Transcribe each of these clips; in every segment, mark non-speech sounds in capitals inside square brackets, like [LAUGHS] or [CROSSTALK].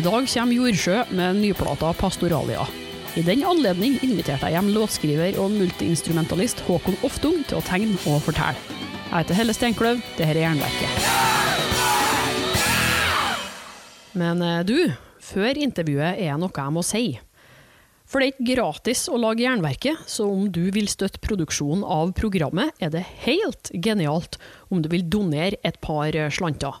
I dag kommer Jordsjø med nyplata Pastoralia. I den anledning inviterte jeg hjem låtskriver og multiinstrumentalist Håkon Oftung til å tegne og fortelle. Jeg heter Helle Steinkløv, det her er Jernverket. Men eh, du, før intervjuet er noe jeg må si. For det er ikke gratis å lage Jernverket, så om du vil støtte produksjonen av programmet, er det helt genialt om du vil donere et par slanter.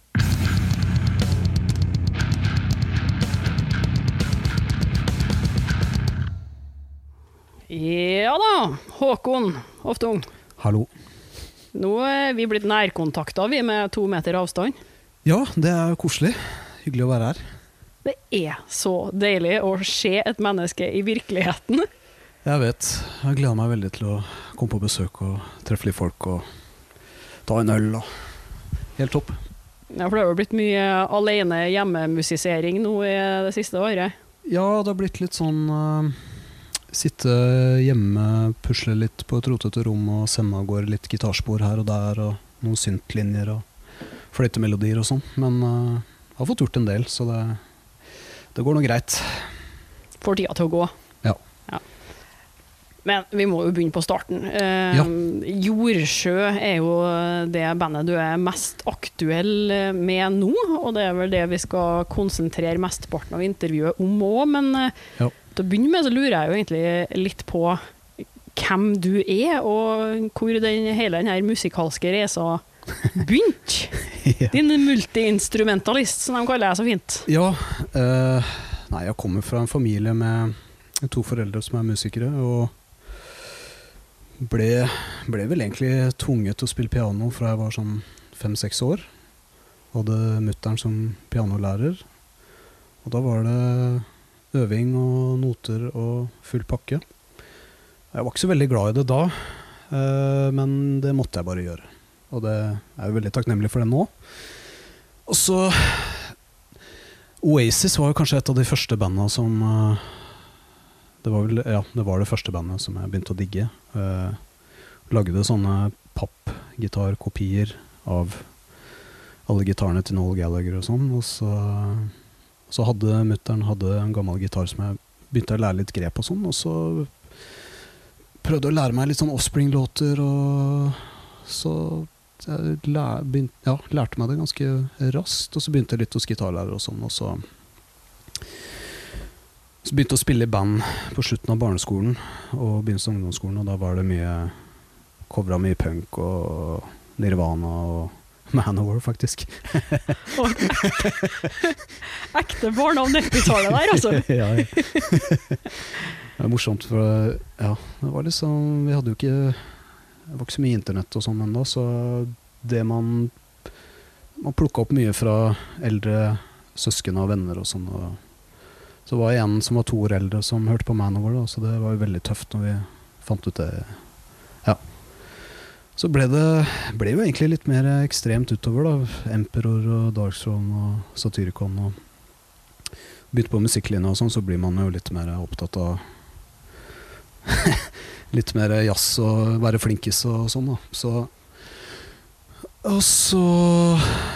Ja da, Håkon Hoftung. Hallo. Nå er vi blitt nærkontakta, vi, med to meter avstand. Ja, det er koselig. Hyggelig å være her. Det er så deilig å se et menneske i virkeligheten. Jeg vet. Jeg gleder meg veldig til å komme på besøk og treffe litt folk og ta en øl. Og Helt topp. Ja, for det har jo blitt mye alene hjemmemusisering nå i det siste året. Ja, det har blitt litt sånn uh, Sitte hjemme, pusle litt på et rotete rom og sende av gårde litt gitarspor her og der, og noen syntlinjer og fløytemelodier og sånn. Men uh, jeg har fått gjort en del, så det, det går nå greit. Får tida til å gå. Ja. ja. Men vi må jo begynne på starten. Uh, Ja. Jordsjø er jo det bandet du er mest aktuell med nå, og det er vel det vi skal konsentrere mesteparten av intervjuet om òg. Men uh, Ja. Til å begynne med så lurer jeg jo egentlig litt på hvem du er, og hvor den, hele den her musikalske reisa begynte. [LAUGHS] ja. Din multiinstrumentalist, som de kaller deg så fint. Ja. Uh, nei, jeg kommer fra en familie med to foreldre som er musikere, og ble, ble vel egentlig tvunget til å spille piano fra jeg var sånn fem-seks år. Hadde mutter'n som pianolærer. Og da var det øving og noter og full pakke. Jeg var ikke så veldig glad i det da, eh, men det måtte jeg bare gjøre. Og det er jo veldig takknemlig for det nå. Og så Oasis var jo kanskje et av de første banda som eh, det var, vel, ja, det var det første bandet som jeg begynte å digge. Eh, lagde sånne pappgitarkopier av alle gitarene til Noel Gallagher og sånn. Og så, så hadde mutter'n en gammel gitar som jeg begynte å lære litt grep og sånn. Og så prøvde å lære meg litt sånn Offspring-låter, og så jeg lær, begynt, ja, lærte meg det ganske raskt. Og så begynte jeg litt hos gitarlærer og sånn, og så så begynte jeg å spille i band på slutten av barneskolen og begynnelsen av ungdomsskolen, og da var det mye Covra mye punk og Nirvana og Manowar, faktisk. [LAUGHS] Ekte barn av 90-tallet der, altså. [LAUGHS] ja, ja. Det er morsomt, for ja, det var liksom Vi hadde jo ikke Det var ikke så mye internett og sånn ennå, så det man Man plukka opp mye fra eldre søsken og venner og sånn. Og så var det en som var to år eldre, som hørte på Manowar, da, så det var jo veldig tøft når vi fant ut det. Så ble det ble jo egentlig litt mer ekstremt utover, da. Emperor og Darkthrone og Satyricon og Begynte på musikklinja og sånn, så blir man jo litt mer opptatt av [LAUGHS] Litt mer jazz og være flinkis og sånn, da. Så Og så,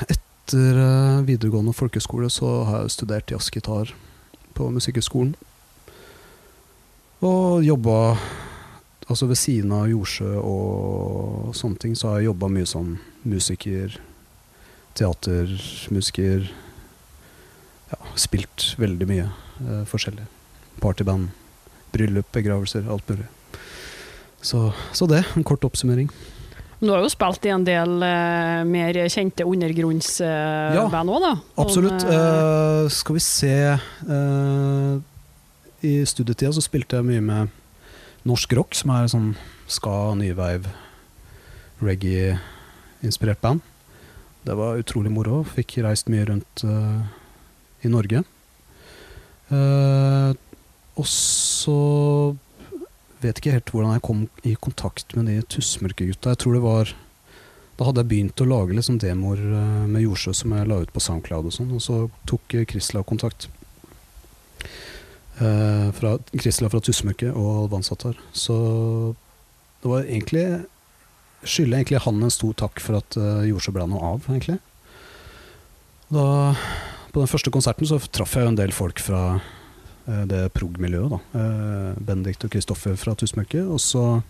etter eh, videregående folkeskole, så har jeg studert jazzgitar på Musikkhøgskolen. Og jobba Altså ved siden av Jordsjø og sånne ting, så har jeg jobba mye som musiker, teatermusiker. Ja, spilt veldig mye eh, forskjellig. Partyband, bryllup, begravelser, alt mulig. Så, så det, en kort oppsummering. Du har jo spilt i en del eh, mer kjente undergrunnsband Ja, òg, da. Absolutt. Som, eh, Eh, skal vi se eh, I studietida så spilte jeg mye med norsk rock, som er sånn ska, nyveiv, reggae-inspirert band. Det var utrolig moro. Fikk reist mye rundt uh, i Norge. Uh, og så vet ikke helt hvordan jeg kom i kontakt med de Tussmørke-gutta. Jeg tror det var Da hadde jeg begynt å lage liksom demoer eh, med Jordsjø som jeg la ut på Soundcloud og sånn, og så tok Krisla kontakt. Eh, fra, Krisla fra Tussmøkke og Alvansatar. Så det var egentlig Skylder egentlig han en stor takk for at uh, Jordsjø ble noe av, egentlig. Da, på den første konserten så traff jeg jo en del folk fra eh, det prog-miljøet. da. Eh, Benedikt og Kristoffer fra Tussmøkke. Og så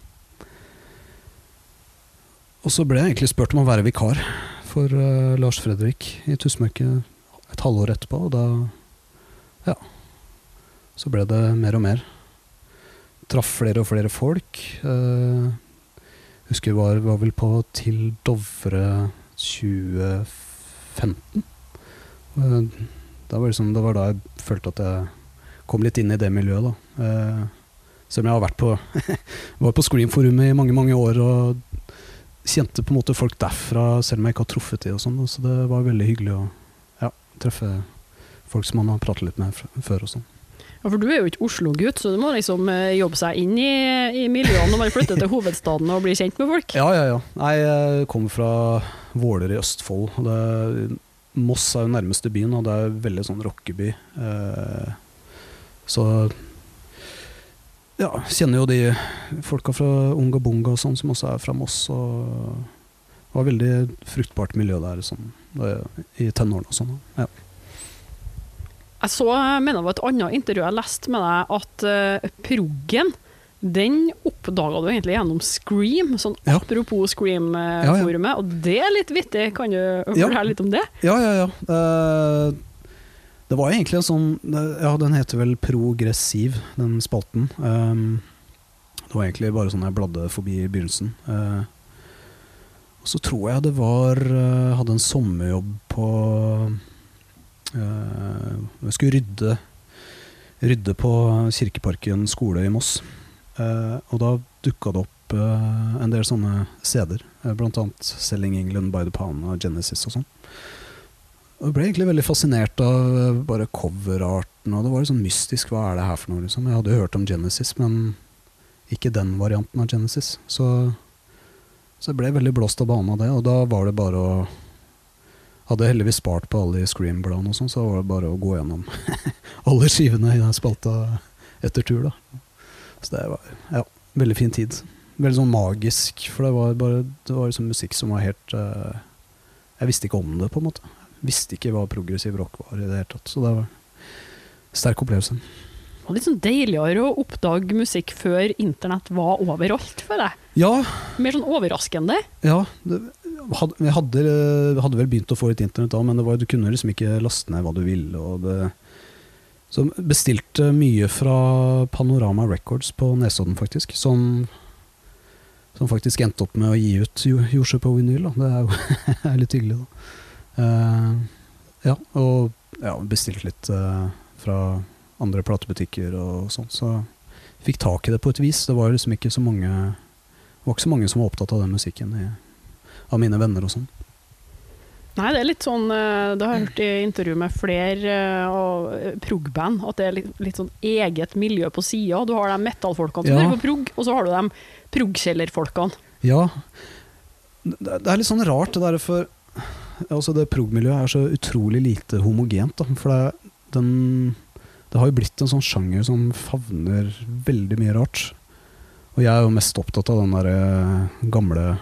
Og så ble jeg egentlig spurt om å være vikar for eh, Lars Fredrik i Tussmøkke et halvår etterpå, og da Ja. Så ble det mer og mer. Traff flere og flere folk. Eh, husker vi var, var vel på Til Dovre 2015. Eh, det, var liksom, det var da jeg følte at jeg kom litt inn i det miljøet. da. Eh, selv om jeg har vært på, [LAUGHS] var på Scream-forumet i mange mange år og kjente på en måte folk derfra, selv om jeg ikke har truffet de og sånn. Så det var veldig hyggelig å ja, treffe folk som man har pratet litt med før og sånn. Ja, for du er jo ikke Oslo-gutt, så du må liksom eh, jobbe seg inn i, i miljøene når man flytter til hovedstaden og blir kjent med folk. Ja, ja, ja. Jeg kommer fra Våler i Østfold. det, Moss er jo nærmeste byen, og det er veldig sånn rockeby. Eh, så ja, kjenner jo de folka fra Unga Bunga og sånn, som også er fra Moss. Og det var veldig fruktbart miljø der sånn, i tenårene og sånn. Ja. Jeg så, mener det var et annet intervju jeg leste med deg, at uh, proggen den oppdaga du egentlig gjennom Scream, sånn Ja. apropos Scream-forumet. Og det er litt vittig, kan du Ja. fortelle litt om det? Ja, ja, ja. Uh, det var egentlig en sånn Ja, den heter vel Progressiv, den spalten. Um, det var egentlig bare sånn jeg bladde forbi i begynnelsen. Uh, og så tror jeg det var eh, Hadde en sommerjobb på eh, Jeg skulle rydde Rydde på Kirkeparken skole i Moss. Eh, og da dukka det opp eh, en del sånne CD-er, eh, blant annet 'Selling England by the Pound' og Genesis og sånn. Og jeg ble egentlig veldig fascinert av eh, bare coverarten, og det var litt sånn mystisk. Hva er det her for noe, liksom? Jeg hadde jo hørt om Genesis, men ikke den varianten av Genesis. Så, så jeg ble veldig blåst av banen av det, og da var det bare å Hadde heldigvis spart på alle de Scream-bladene og sånn, så var det bare å gå gjennom [LAUGHS] alle skivene i den spalta etter tur, da. Så det var ja, veldig fin tid. Veldig sånn magisk, for det var bare Det var liksom musikk som var helt uh, Jeg visste ikke om det, på en måte. Jeg visste ikke hva progressiv rock var i det hele tatt. Så det var en sterk opplevelse. Det var litt sånn deiligere å oppdage musikk før internett var overalt for deg. Ja, Mer sånn overraskende. ja det, hadde, jeg hadde, vel begynt å få litt internett da, men var, du kunne liksom ikke laste ned hva du ville. Og det, så bestilte mye fra Panorama Records på Nesodden, faktisk. Som, som faktisk endte opp med å gi ut Jo- Jordsjø på vinyl. Da. Det er jo [LAUGHS] litt hyggelig, da. Uh, ja, og ja, bestilt litt uh, fra andre platebutikker og sånn. Så fikk tak i det på et vis. Det var liksom ikke så mange Det var ikke så mange som var opptatt av den musikken i, av mine venner og sånn. Nei, det er litt sånn eh, Det har jeg hørt i intervju med flere eh, og, eh, prog-band, at det er litt, litt sånn eget miljø på sida. Du har de metallfolkene som Ja. driver på prog, og så har du de prog-kjellerfolkene. Ja. Det, er litt sånn rart det der, for altså det prog-miljøet er så utrolig lite homogent. Da, for det, den, det har jo blitt en sånn sjanger som favner veldig mye rart. Og jeg er jo mest opptatt av den der eh, gamle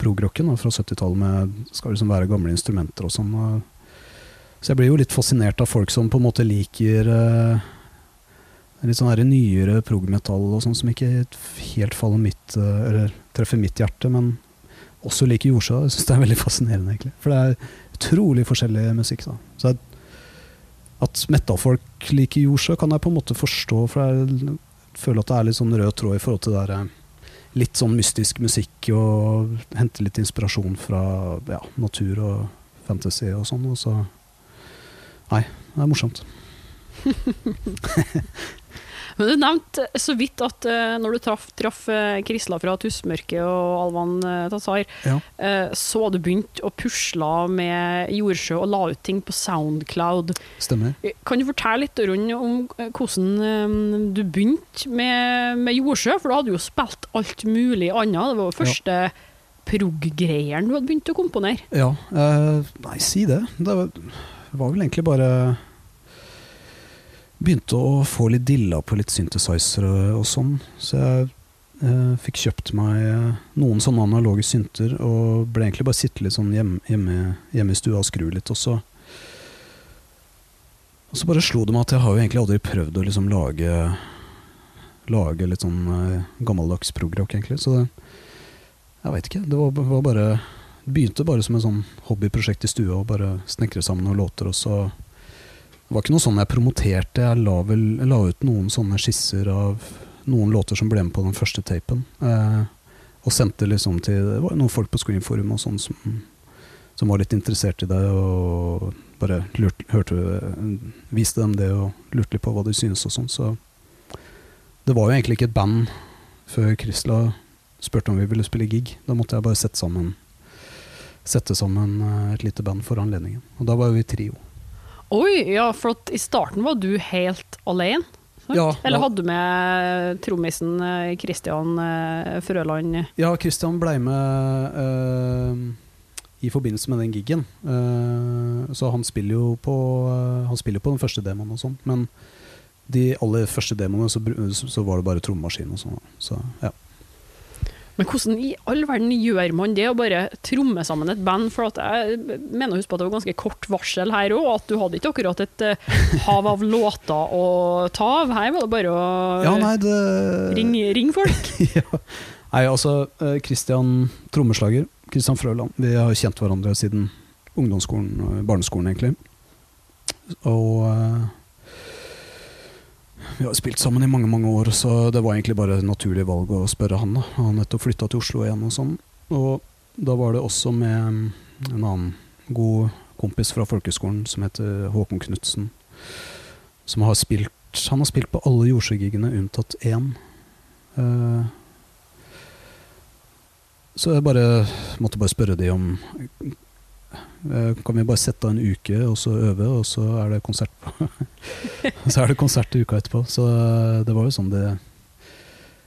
prog-rocken fra 70-tallet med skal liksom være gamle instrumenter og sånn. Så jeg blir jo litt fascinert av folk som på en måte liker eh, litt sånn her nyere prog-metall og sånn som ikke helt faller mitt eh, Eller treffer mitt hjerte, men også liker Jordsjø. Jeg syns det er veldig fascinerende, egentlig. For det er utrolig forskjellig musikk. da. Så at, at metal-folk liker Jordsjø, kan jeg på en måte forstå, for jeg føler at det er litt sånn rød tråd i forhold til det der eh, litt sånn mystisk musikk, og hente litt inspirasjon fra ja, natur og fantasy og sånn. Og så Nei, det er morsomt. [LAUGHS] Men du nevnte så vidt at uh, når du traff, traff eh, Krisla fra Tussmørket og Alvan uh, Tazar, Ja. uh, så hadde du begynt å pusle med jordsjø og la ut ting på Soundcloud. Stemmer. Kan du fortelle litt rundt om eh, hvordan eh, du begynte med, med jordsjø? For du hadde jo spilt alt mulig annet. Det var jo første prog-greieren du hadde begynt å komponere. Ja, eh, nei, si det. Det var, det var vel egentlig bare Begynte å få litt dilla på litt synthesizer og, sånn, så jeg eh, fikk kjøpt meg eh, noen sånne analoge synter, og ble egentlig bare sitte litt sånn hjemme, hjemme, hjemme i stua og skru litt, og så Og så bare slo det meg at jeg har jo egentlig aldri prøvd å liksom lage Lage litt sånn eh, gammeldags progrock, egentlig, så det Jeg veit ikke. Det var, var bare begynte bare som en sånn hobbyprosjekt i stua, og bare snekre sammen noen låter, og så Det var ikke noe sånn jeg promoterte, jeg la, vel, jeg la ut noen sånne skisser av noen låter som ble med på den første tapen. Eh, og sendte liksom til Det var noen folk på Screenforum og sånn som, som var litt interessert i det, og bare lurte, hørte, viste dem det og lurte litt på hva de syntes og sånn. Så det var jo egentlig ikke et band før Krisla spurte om vi ville spille gig. Da måtte jeg bare sette sammen Sette sammen eh, et lite band for anledningen. Og da var vi trio. Oi, ja, for i starten var du helt alene? Ja, Eller hadde du med trommisen Kristian eh, Frøland? Ja, Kristian ble med uh, i forbindelse med den gigen. Uh, så han spiller jo på uh, Han spiller på den første demoen og sånn, men de aller første demoene så, så så var det bare trommaskin og sånn. Så ja. Men hvordan i all verden gjør man det, å bare tromme sammen et band? For at jeg mener å huske på at det var ganske kort varsel her òg, at du hadde ikke akkurat et eh, hav av låter å ta av. Her var det bare å ja, nei, det ringe ring folk. [LAUGHS] ja. Nei, altså, Kristian Christian trommeslager, Kristian Frøland, vi har kjent hverandre siden ungdomsskolen, barneskolen egentlig. Og eh, vi har spilt sammen i mange, mange år, så det var egentlig bare et naturlig valg å spørre han. da. Han har nettopp flytta til Oslo igjen og sånn. Og da var det også med mm, en annen god kompis fra folkeskolen som heter Håkon Knutsen, som har spilt Han har spilt på alle jordsjøgigene unntatt én. Uh, så jeg bare måtte bare spørre de om Kan vi bare sette av en uke og så øve, og så er det konsert på [LAUGHS] Så er det konsert uka etterpå. Så eh, det var jo sånn det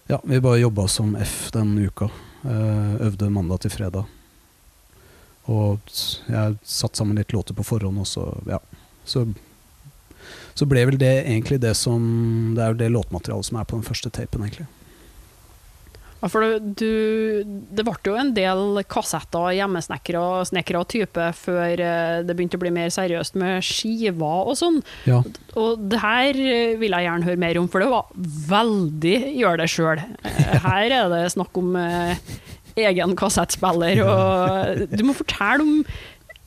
Ja, vi bare jobba som F den uka. Eh, øvde mandag til fredag. Og jeg satte sammen litt låter på forhånd, og så ja. Så, så ble vel det egentlig det som Det er jo det låtmaterialet som er på den første tapen, egentlig. Ja, for du, det ble jo en del kassetter, hjemmesnekkere og snekkere og type, før eh, det begynte å bli mer seriøst med skiver og sånn. Ja. Og det her eh, vil jeg gjerne høre mer om, for det var veldig gjør det sjøl. Her er det snakk om eh, egen kassettspiller, og du må fortelle om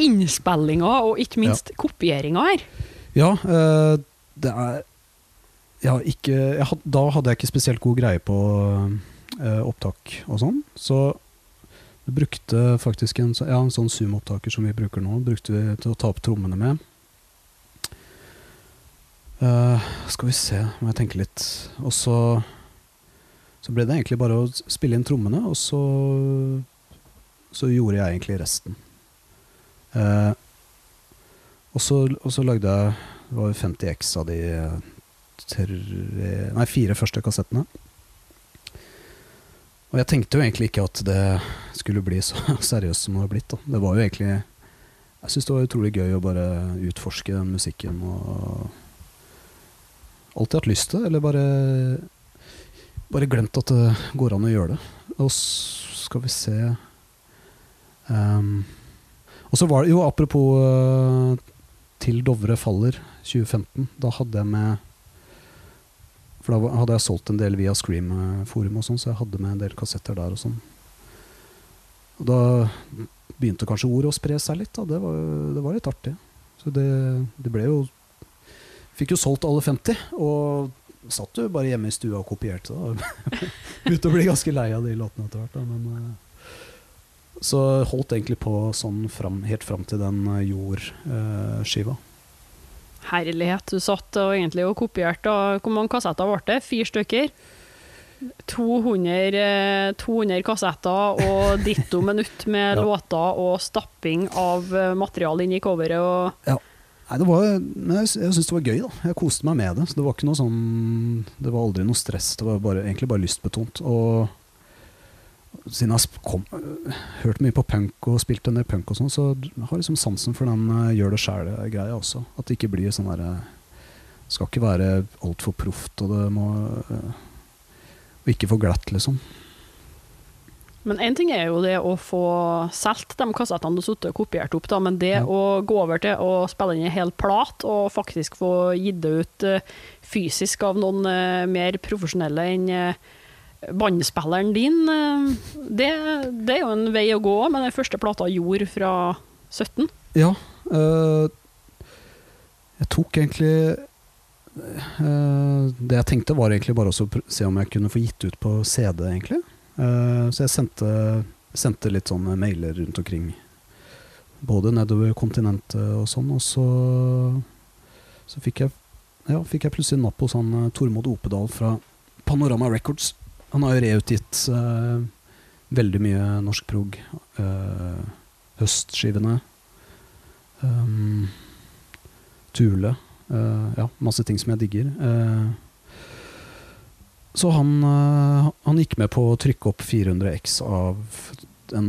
innspillinga, og ikke minst kopieringa her. Ja, eh, det er jeg ikke, jeg Da hadde jeg ikke spesielt god greie på eh, opptak og sånn, så vi brukte faktisk en, ja, en sånn Zoom-opptaker som vi bruker nå, brukte vi til å ta opp trommene med. Uh, skal vi se, må jeg tenke litt. Og så så ble det egentlig bare å spille inn trommene, og så så gjorde jeg egentlig resten. Uh, og, så, og så lagde jeg Det var 50 X av de eh, tre, nei, fire første kassettene. Og jeg tenkte jo egentlig ikke at det skulle bli så [LAUGHS] seriøst som det har blitt. Da. Det var jo egentlig Jeg syns det var utrolig gøy å bare utforske den musikken og Alltid hatt lyst til det, eller bare Bare glemt at det går an å gjøre det. Og så skal vi se um, Og så var det jo apropos uh, Til Dovre faller 2015. Da hadde jeg med For da hadde jeg solgt en del via Scream-forum og sånn, så jeg hadde med en del kassetter der og sånn. Og da begynte kanskje ordet å spre seg litt, da. Det var, det var litt artig. Så det, det ble jo Fikk jo solgt alle 50, og satt jo bare hjemme i stua og kopierte. da. [LAUGHS] Begynte å bli ganske lei av de låtene etter hvert. Men, eh, så holdt egentlig på sånn fram, helt fram til den eh, jord-skiva. Herlighet. Du satt og egentlig og kopierte. Og hvor mange kassetter ble det? Fire stykker? 200, eh, 200 kassetter og [LAUGHS] ditto minutt med Ja. låter og stapping av eh, materiale inn i coveret. Og Nei, det var, jeg syntes det var gøy, da. Jeg koste meg med det. Så det var ikke noe sånn Det var aldri noe stress. Det var bare, egentlig bare lystbetont. Og siden jeg har øh, hørt mye på punk og spilt en del punk og sånn, så jeg har liksom sansen for den uh, gjør det sjæl-greia også. At det ikke blir sånn derre Det skal ikke være altfor proft, og det må uh, Og ikke for glatt, liksom. Men én ting er jo det å få solgt de kassettene du har og kopiert opp, da, men det Ja. å gå over til å spille inn en hel plat og faktisk få gitt det ut uh, fysisk av noen eh, mer profesjonelle enn eh, bandspilleren din, eh, det, det er jo en vei å gå med den første plata gjorde fra 17. Ja. øh, jeg tok egentlig øh, Det jeg tenkte, var egentlig bare å se om jeg kunne få gitt ut på CD, egentlig. Uh, så jeg sendte, sendte litt sånne mailer rundt omkring. Både nedover kontinentet og sånn. Og så, så fikk, jeg, ja, fikk jeg plutselig napp hos han Tormod Opedal fra Panorama Records. Han har jo reutgitt uh, veldig mye norsk prog. Uh, høstskivene. Um, Tule. Uh, ja, masse ting som jeg digger. Eh, så han, eh, han gikk med på å trykke opp 400 X av en,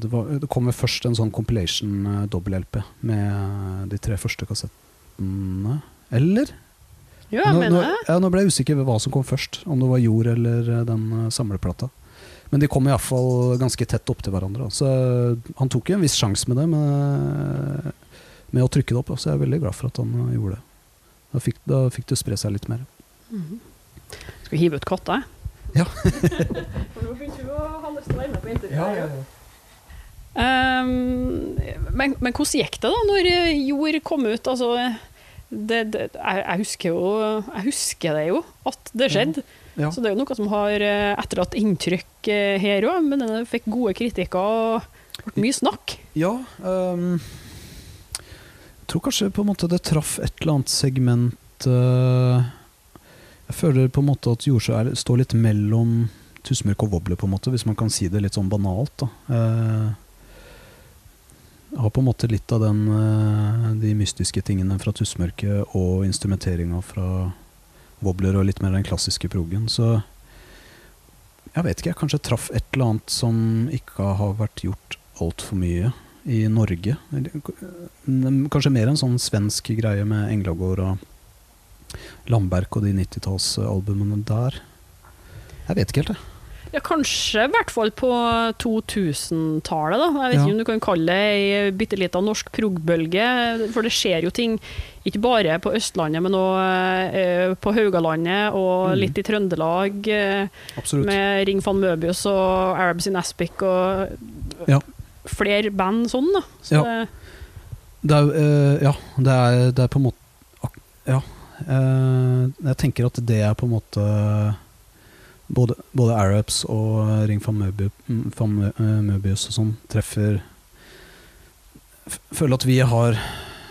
det, var, det kom vel først en sånn compilation dobbel-LP med de tre første kassettene. Eller? Ja, jeg nå, mener det. ja, nå ble jeg usikker ved hva som kom først. Om det var Jord eller eh, den eh, samleplata. Men de kom iallfall ganske tett opptil hverandre. Så eh, han tok jo en viss sjanse med det, med, med å trykke det opp. Så jeg er veldig glad for at han gjorde det. Da fikk, da fikk det spre seg litt mer. Mhm. Skal vi hive ut katta? Ja. [LAUGHS] For nå begynte du å ha lyst til å være med på intervjuet. Um, men, men hvordan gikk det da, når Jord kom ut? Altså, det, det, jeg, jeg, husker jo, jeg husker det jo, at det skjedde. Ja. Så det er jo noe som har eh, etterlatt inntrykk eh, her òg, men den fikk gode kritikker og ble mye snakk. Ja Um, Jeg tror kanskje på en måte det traff et eller annet segment uh, Jeg føler på en måte at Jordsjø står litt mellom Tusenmørk og Wobbler, på en måte, hvis man kan si det litt sånn banalt. da. Jeg har på en måte litt av den, eh, de mystiske tingene fra tussmørket og instrumenteringa fra Wobbler og litt mer den klassiske progen. Så jeg vet ikke, jeg kanskje traff et eller annet som ikke har vært gjort altfor mye i Norge. Kanskje mer en sånn svensk greie med Englagård og Landberg og de 90-tallsalbumene der. Jeg vet ikke helt, jeg. Ja, kanskje i hvert fall på 2000-tallet, da. Jeg vet Ja. ikke om du kan kalle det ei bitte lita norsk progbølge, for det skjer jo ting ikke bare på Østlandet, men òg eh, på Haugalandet og Mm. litt i Trøndelag. Eh, Absolutt. med Ring van Møbius og Arabs in Aspic og Ja. flere band sånn, da. Så Ja. det- er, eh, ja, det er, det er på en måte Ja. jeg tenker at det er på en måte både, både Arabs og Ring van mm, van eh, Møbius og sånn treffer Føler at vi har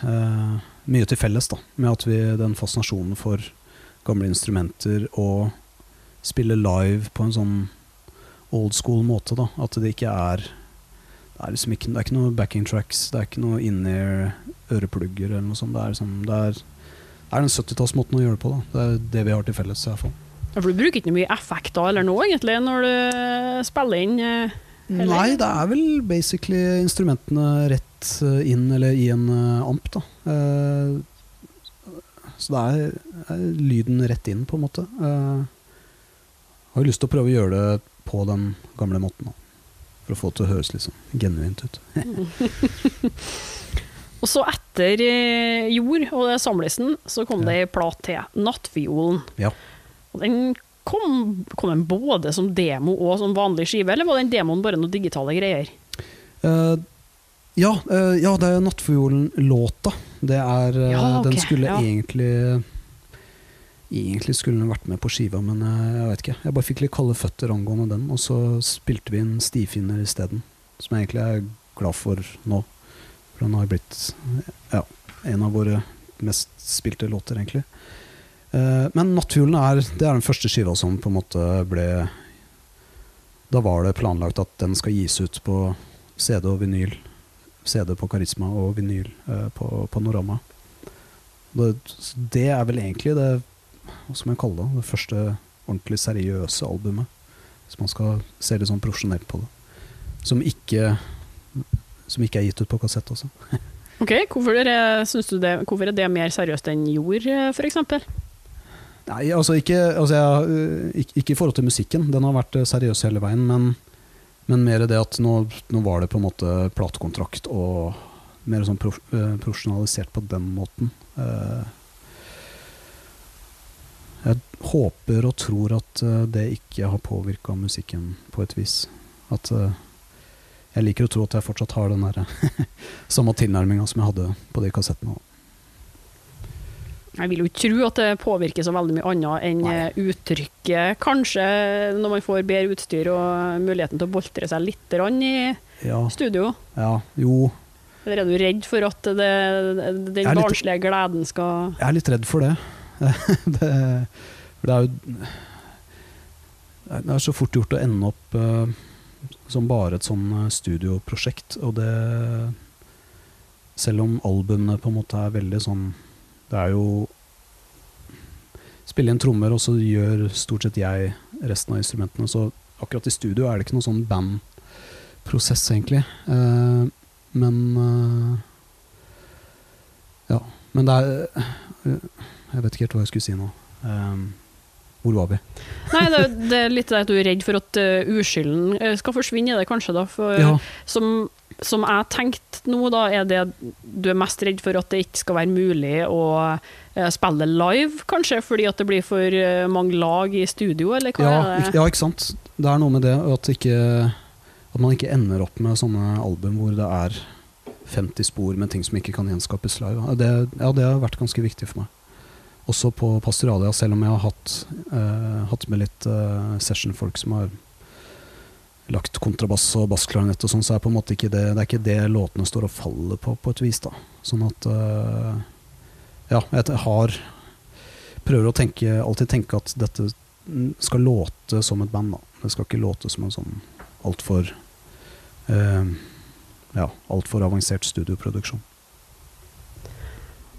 eh, mye til felles, da. Med at vi den fascinasjonen for gamle instrumenter og spille live på en sånn old school måte, da. At det ikke er det er liksom ikke, det er ikke noe backing tracks, det er ikke noe in-ear øreplugger eller noe sånt. Det er, liksom, det er, det er den 70-tallsmåten å gjøre det på. Da. Det er det vi har til felles, i hvert fall. For du bruker ikke mye effekter eller noe, egentlig, når du spiller inn. eh, Eller? Nei, det er vel basically instrumentene rett eh, inn eller i en eh, amp, da. Eh, så det er, er lyden rett inn, på en måte. Jeg har jo lyst til å prøve å gjøre det på den gamle måten, da. For å få det til å høres sånn genuint ut. [LAUGHS] Og så etter eh, Jord og det samlisen, så kom det ei plat til, Nattviolen. Ja. Og den kom, kom den både som demo og som vanlig skive, eller var den demoen bare noen digitale greier? Uh, ja, uh, ja, det er Nattfiolen-låta. Det er uh, Ja, okay. Den skulle ja. egentlig Egentlig skulle den vært med på skiva, men jeg vet ikke. Jeg bare fikk litt kalde føtter angående den, og så spilte vi inn Stifinner isteden. Som jeg egentlig er glad for nå. For den har blitt ja, en av våre mest spilte låter, egentlig. Eh, men 'Nattfuglen' er, er den første skiva som på en måte ble Da var det planlagt at den skal gis ut på CD og vinyl. CD på Karisma og vinyl eh, på Panorama. Det, det er vel egentlig det Hva skal man kalle det? Det første ordentlig seriøse albumet. Hvis man skal se litt sånn profesjonelt på det. Som ikke, som ikke er gitt ut på kassett også. [LAUGHS] Ok, hvorfor er, du det, hvorfor er det mer seriøst enn jord, f.eks.? Nei, altså ikke, altså ikke i forhold til musikken, den har vært øh, seriøs hele veien, men, men mer det at nå, nå var det på en måte platekontrakt og mer sånn prof, øh, profesjonalisert på den måten. Eh, jeg håper og tror at det ikke har påvirka musikken på et vis. At jeg liker å tro at jeg fortsatt har den der [LAUGHS] samme tilnærminga som jeg hadde på de kassettene. Jeg vil jo ikke tro at det påvirker så veldig mye annet enn Nei. eh, uttrykket. Kanskje når man får bedre utstyr og muligheten til å boltre seg litt i Ja, studio. ja, jo, Eller er du redd for at det, den barnslige gleden skal Jeg er litt redd for det. [LAUGHS] det, for det er jo Det er så fort gjort å ende opp uh, som bare et sånn eh, studioprosjekt, og det Selv om albumene på en måte er veldig sånn Det er jo Spille inn trommer, og så gjør stort sett jeg resten av instrumentene. Så akkurat i studio er det ikke noen sånn bandprosess, egentlig. Uh, men uh, Ja. Men det er eh, jeg vet ikke helt hva jeg skulle si nå. Ehm, hvor var vi? Nei, det, det er litt det at du er redd for at uh, uskylden eh, skal forsvinne i det, kanskje, da. For, Ja, som, som jeg tenkte nå, da, er det du er mest redd for at det ikke skal være mulig å uh, spille live, kanskje, fordi at det blir for uh, mange lag i studio, eller hva ja, er det? ja, ikke sant. Det er noe med det at, ikke, at man ikke ender opp med sånne album hvor det er 50 spor med ting som ikke kan gjenskapes live. Det, ja, det har vært ganske viktig for meg. Også på Pastoralia, selv om jeg har hatt, eh, hatt med litt eh, sessionfolk som har lagt kontrabass og bassklarinett og sånn, så er på en måte ikke det Det er ikke det låtene står og faller på, på et vis, da. Sånn at eh, Ja, jeg har Prøver å tenke, alltid tenke at dette skal låte som et band, da. Det skal ikke låte som en sånn altfor uh, Ja, altfor avansert studioproduksjon.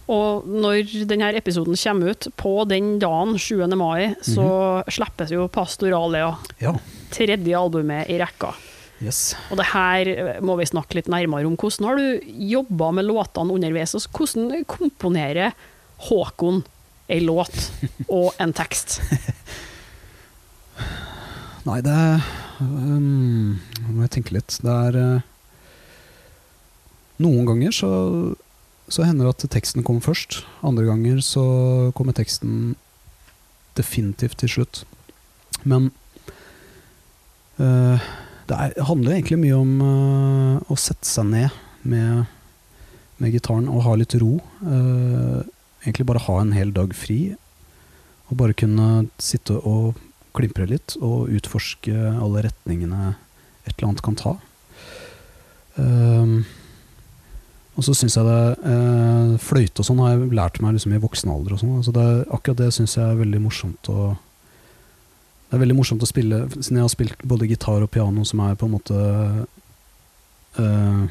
Og når denne episoden kommer ut, på den dagen, 7. mai, så slippes jo Pastoralea. Ja. tredje albumet i rekka. Yes. Og det her eh, må vi snakke litt nærmere om. Hvordan har du jobba med låtene underveis? og Hvordan komponerer Håkon ei låt [LAUGHS] og en tekst? Nei, det um, Nå må jeg tenke litt. Det er uh, Noen ganger så, så hender det at teksten kommer først. Andre ganger så kommer teksten definitivt til slutt. Men uh, det er, handler egentlig mye om uh, å sette seg ned med, med gitaren og ha litt ro. Uh, egentlig bare ha en hel dag fri. Og bare kunne sitte og klimpre litt og utforske alle retningene et eller annet kan ta. Ehm, og så syns jeg det eh, Fløyte og sånn har jeg lært meg liksom i voksen alder. og sånn. Altså akkurat det syns jeg er veldig morsomt å Det er veldig morsomt å spille, siden jeg har spilt både gitar og piano, som er på en måte eh,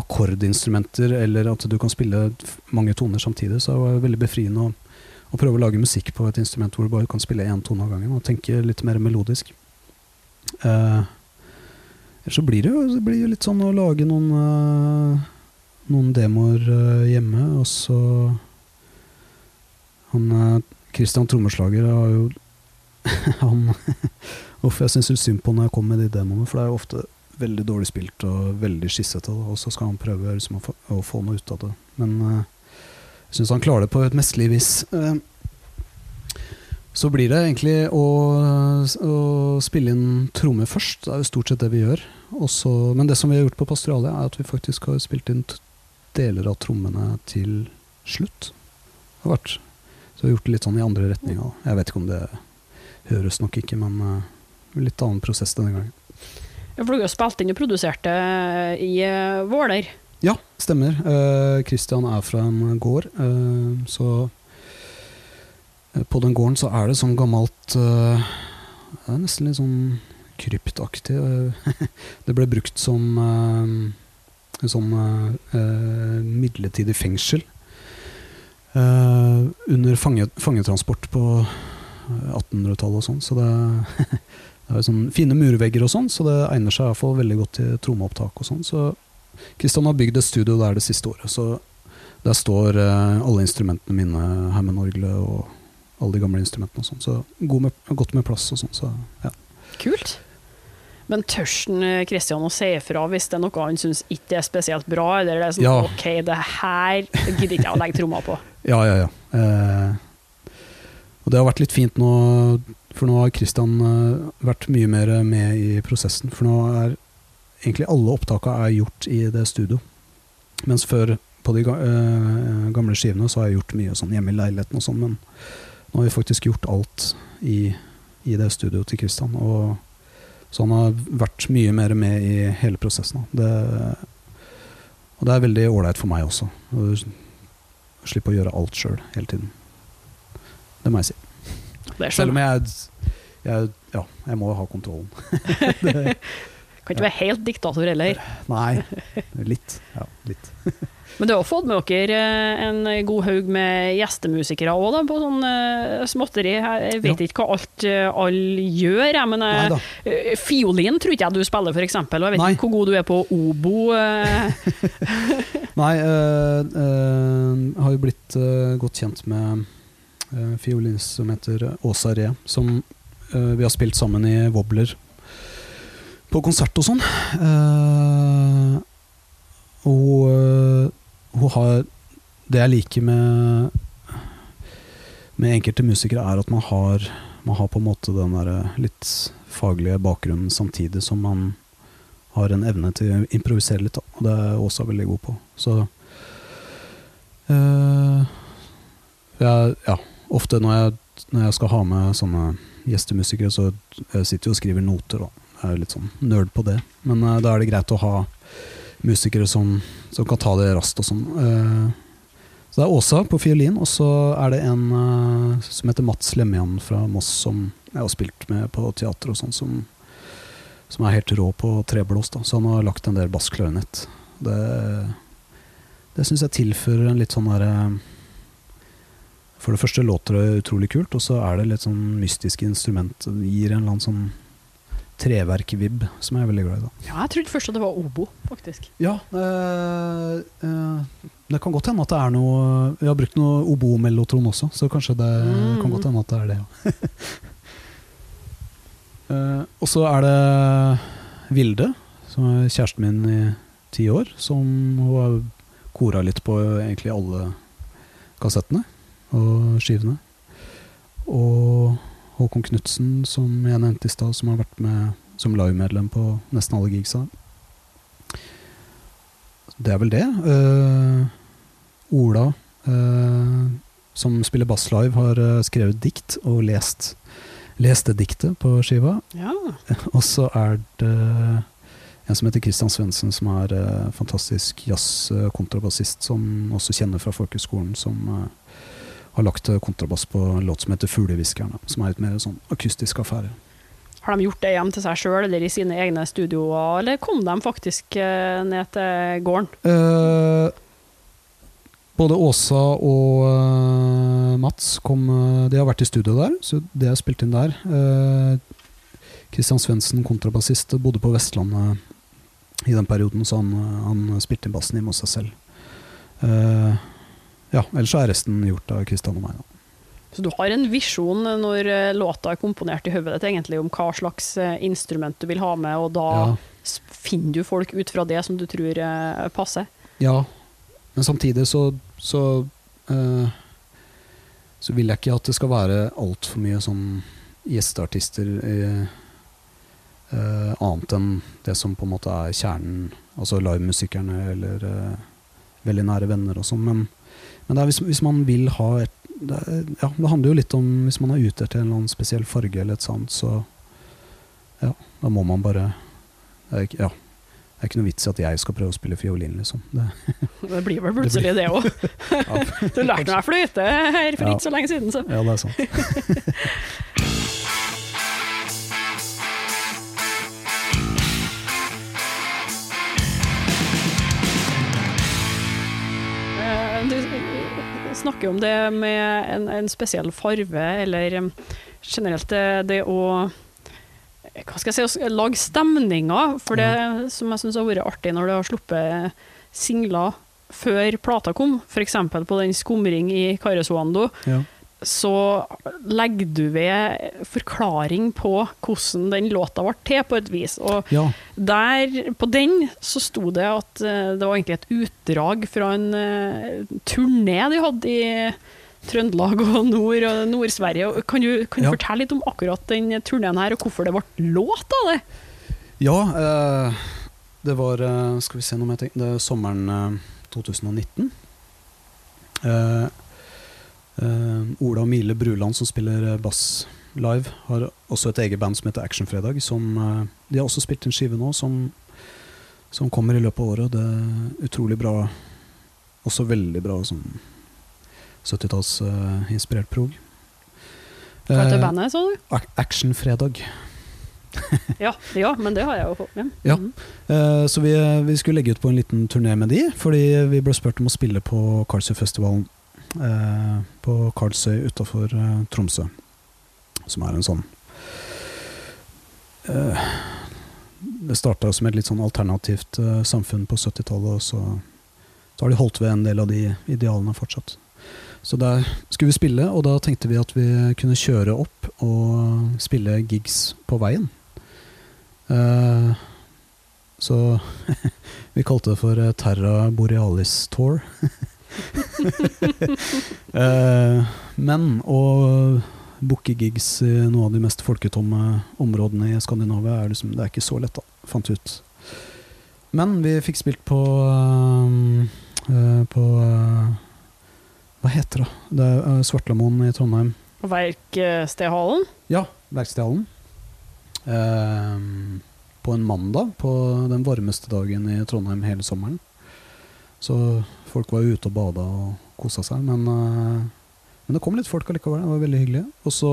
akkordinstrumenter, eller at du kan spille mange toner samtidig, så er det veldig befriende å, å prøve å lage musikk på et instrument hvor du bare kan spille én tone av gangen, og tenke litt mer melodisk. Eh, så blir det jo, det blir litt sånn å lage noen eh, noen demoer eh, hjemme, og så Han eh, Christian Trommeslager har jo [LAUGHS] Han Uff, jeg syns litt synd på når jeg kommer med de demoene, for det er jo ofte veldig dårlig spilt og veldig skissete, og så skal han prøve liksom, å, få, å få noe ut av det. Men eh, jeg syns han klarer det på et mesterlig vis. Så blir det egentlig å, å spille inn trommer først. Det er jo stort sett det vi gjør. Også, men det som vi har gjort på Pastoralia, er at vi faktisk har spilt inn deler av trommene til slutt. Det har vært. Så vi har gjort det litt sånn i andre retninger. Jeg vet ikke om det høres nok ikke, men uh, litt annen prosess denne gangen. Ja, For du har spilt inn og produsert det i uh, Våler. Ja, stemmer. Uh, Christian er fra en gård, så På den gården så er det sånn gammelt Det er nesten litt sånn kryptaktig. [LAUGHS] det ble brukt som eh, sånn eh, midlertidig fengsel eh, under fange, fangetransport på eh, 1800-tallet og sånn. Så det, [LAUGHS] det er sånn fine murvegger og sånn, så det egner seg i hvert veldig godt til trommeopptak og sånn. Så Kristian har bygd et studio der det siste året, så der står alle instrumentene mine, Hammond-orgelet og alle de gamle instrumentene og sånn. Så god med, godt med plass og sånn, så ja. Kult. Men tør Kristian å si ifra hvis det er noe han syns ikke er spesielt bra, eller det er sånn Ja. OK, det her gidder ikke jeg å legge tromma på. [LAUGHS] Ja, ja, ja. Eh, og det har vært litt fint nå, for nå har Kristian eh, vært mye mer med i prosessen. For nå er egentlig alle opptaka er gjort i det studio. Mens før, på de eh, gamle skivene, så har jeg gjort mye sånn hjemme i leiligheten og sånn, men nå har vi faktisk gjort alt i, i det studioet til Kristian. Og så han har vært mye mer med i hele prosessen. Det, og det er veldig ålreit for meg også. Å slippe å gjøre alt sjøl hele tiden. Det må jeg si. Det Selv sånn. om jeg, jeg Ja, jeg må ha kontrollen. [LAUGHS] [LAUGHS] Kan ikke være helt diktator heller. Nei, litt. Ja, litt. [LAUGHS] Men du har fått med dere eh, en god haug med gjestemusikere òg, på sånn eh, småtteri. Jeg vet Ja. ikke hva alt eh, alle gjør, jeg, men fiolin tror ikke jeg du spiller, f.eks. Og jeg vet Nei. ikke hvor god du er på obo. [LAUGHS] [LAUGHS] Nei, øh, øh, har jo blitt øh, godt kjent med øh, fiolinist som heter Åsa Ree, som vi har spilt sammen i Wobbler på konsert og sånn. Uh, og hun har Det jeg liker med med enkelte musikere, er at man har, man har på en måte den der litt faglige bakgrunnen samtidig som man har en evne til å improvisere litt, og det er Åsa veldig god på. Så øh, jeg, Ja, ofte når jeg, når jeg skal ha med sånne gjestemusikere, så jeg sitter jeg og skriver noter, da. Jeg er litt sånn nerd på det. Men øh, da er det greit å ha musikere som, som kan ta det raskt og sånn. Eh, så det er Åsa på fiolin, og så er det en eh, som heter Mats Lemjan fra Moss, som jeg har spilt med på teater og sånn, som som er helt rå på treblås. Da. Så han har lagt en del bassklarinett. Det, det syns jeg tilfører en litt sånn derre For det første låter det utrolig kult, og så er det litt sånn mystiske instrument. Det gir en eller annen sånn treverk-vib som jeg er veldig glad i. da. Ja, jeg trodde først at det var obo, faktisk. Ja, øh, øh, det kan godt hende at det er noe Vi har brukt noe obo-mellotron også, så kanskje det Mm. kan godt hende at det er det, ja. uh, [LAUGHS] og så er det Vilde, som er kjæresten min i ti år, som hun har kora litt på egentlig alle kassettene og skivene. Og Håkon Knutsen, som jeg nevnte i stad, som har vært med som live-medlem på nesten alle gigsa. Det er vel det. Uh, Ola, uh, som spiller bass live, har uh, skrevet dikt og lest, lest det diktet på skiva. Ja. [LAUGHS] Og så er det en som heter Christian Svendsen, som er fantastisk jazz-kontrabassist, som også kjenner fra folkehøgskolen, som har lagt eh, kontrabass på en låt som heter 'Fuglehviskerne', som er litt mer sånn akustisk affære. Har de gjort det hjem til seg sjøl eller i sine egne studioer, eller kom de faktisk eh, ned til gården? Eh, både Åsa og eh, Mats kom eh, De har vært i studio der, så det er spilt inn der. Kristian Svendsen, kontrabassist, bodde på Vestlandet i den perioden, så han, eh, han spilte inn bassen hjemme hos seg selv. Eh, ja, ellers er resten gjort av Kristian og meg. Da. Så du har en visjon når eh, låta er komponert i hodet ditt egentlig om hva slags eh, instrument du vil ha med, og da Ja, finner du folk ut fra det som du tror eh, passer. ja, men samtidig så så, eh, så vil jeg ikke at det skal være altfor mye sånn gjesteartister eh, eh, annet enn det som på en måte er kjernen, altså livemusikerne eller veldig nære venner og sånn. Men, men det er hvis, hvis man vil ha et det, er- ja, det handler jo litt om Hvis man er ute etter en eller annen spesiell farge eller et sånt, så ja, da må man bare det er ikke- Ja. det er ikke noe vits i at jeg skal prøve å spille fiolin, liksom. Det, [LAUGHS] Det blir vel [LAUGHS] plutselig det òg. [LAUGHS] Du lærte meg å flyte her for Ja. ikke så lenge siden, så. ja, det er sant. Snakker om det med en, en spesiell farve, eller eh, generelt det, det å eh, hva skal jeg si, lage stemninger, for det som jeg syns har vært artig når du har sluppet singler før plata kom, f.eks. på den 'Skumring' i Karesuando, Ja. Så legger du ved forklaring på hvordan den låta ble til, på et vis. Og ja. der, på den så sto det at eh, det var egentlig et utdrag fra en uh, turné de hadde i Trøndelag og Nord- og Nord-Sverige. Kan du, kan du Ja. fortelle litt om akkurat den turneen her, og hvorfor det ble låt av det? Ja, uh, det var uh, Skal vi se noe mer jeg tenker Det er sommeren eh, 2019. Eh, eh, Ola og Mile Bruland, som spiller eh, bass live, har også et eget band som heter Actionfredag. Som, eh, de har også spilt en skive nå som, som kommer i løpet av året. Det er utrolig bra. Også veldig bra sånn 70-tallsinspirert prog. Hva heter Eh, bandet, sa du? Actionfredag. [LAUGHS] Ja, ja, men det har jeg jo fått med. Ja. Eh, Så vi, vi skulle legge ut på en liten turné med de, fordi vi ble spurt om å spille på Karlsøyfestivalen eh, på Karlsøy utafor eh, Tromsø. Som er en sånn eh, Det starta som et litt sånn alternativt eh, samfunn på 70-tallet, og så, så har de holdt ved en del av de idealene fortsatt. Så der skulle vi spille, og da tenkte vi at vi kunne kjøre opp og spille gigs på veien. Eh, så [LAUGHS] vi kalte det for eh, Terra Borealis Tour. [LAUGHS] [LAUGHS] Eh, men å booke gigs i noen av de mest folketomme områdene i Skandinavia er liksom, det er ikke så lett, da, fant vi ut. Men vi fikk spilt på eh, eh, På eh, Hva heter det? Det er eh, Svartlamoen i Trondheim. Verkstedhallen? Ja, Verkstedhallen. Uh, på en mandag, på den varmeste dagen i Trondheim hele sommeren. Så folk var ute og bada og kosa seg, men, eh, men det kom litt folk allikevel. Det var veldig hyggelig. Og så,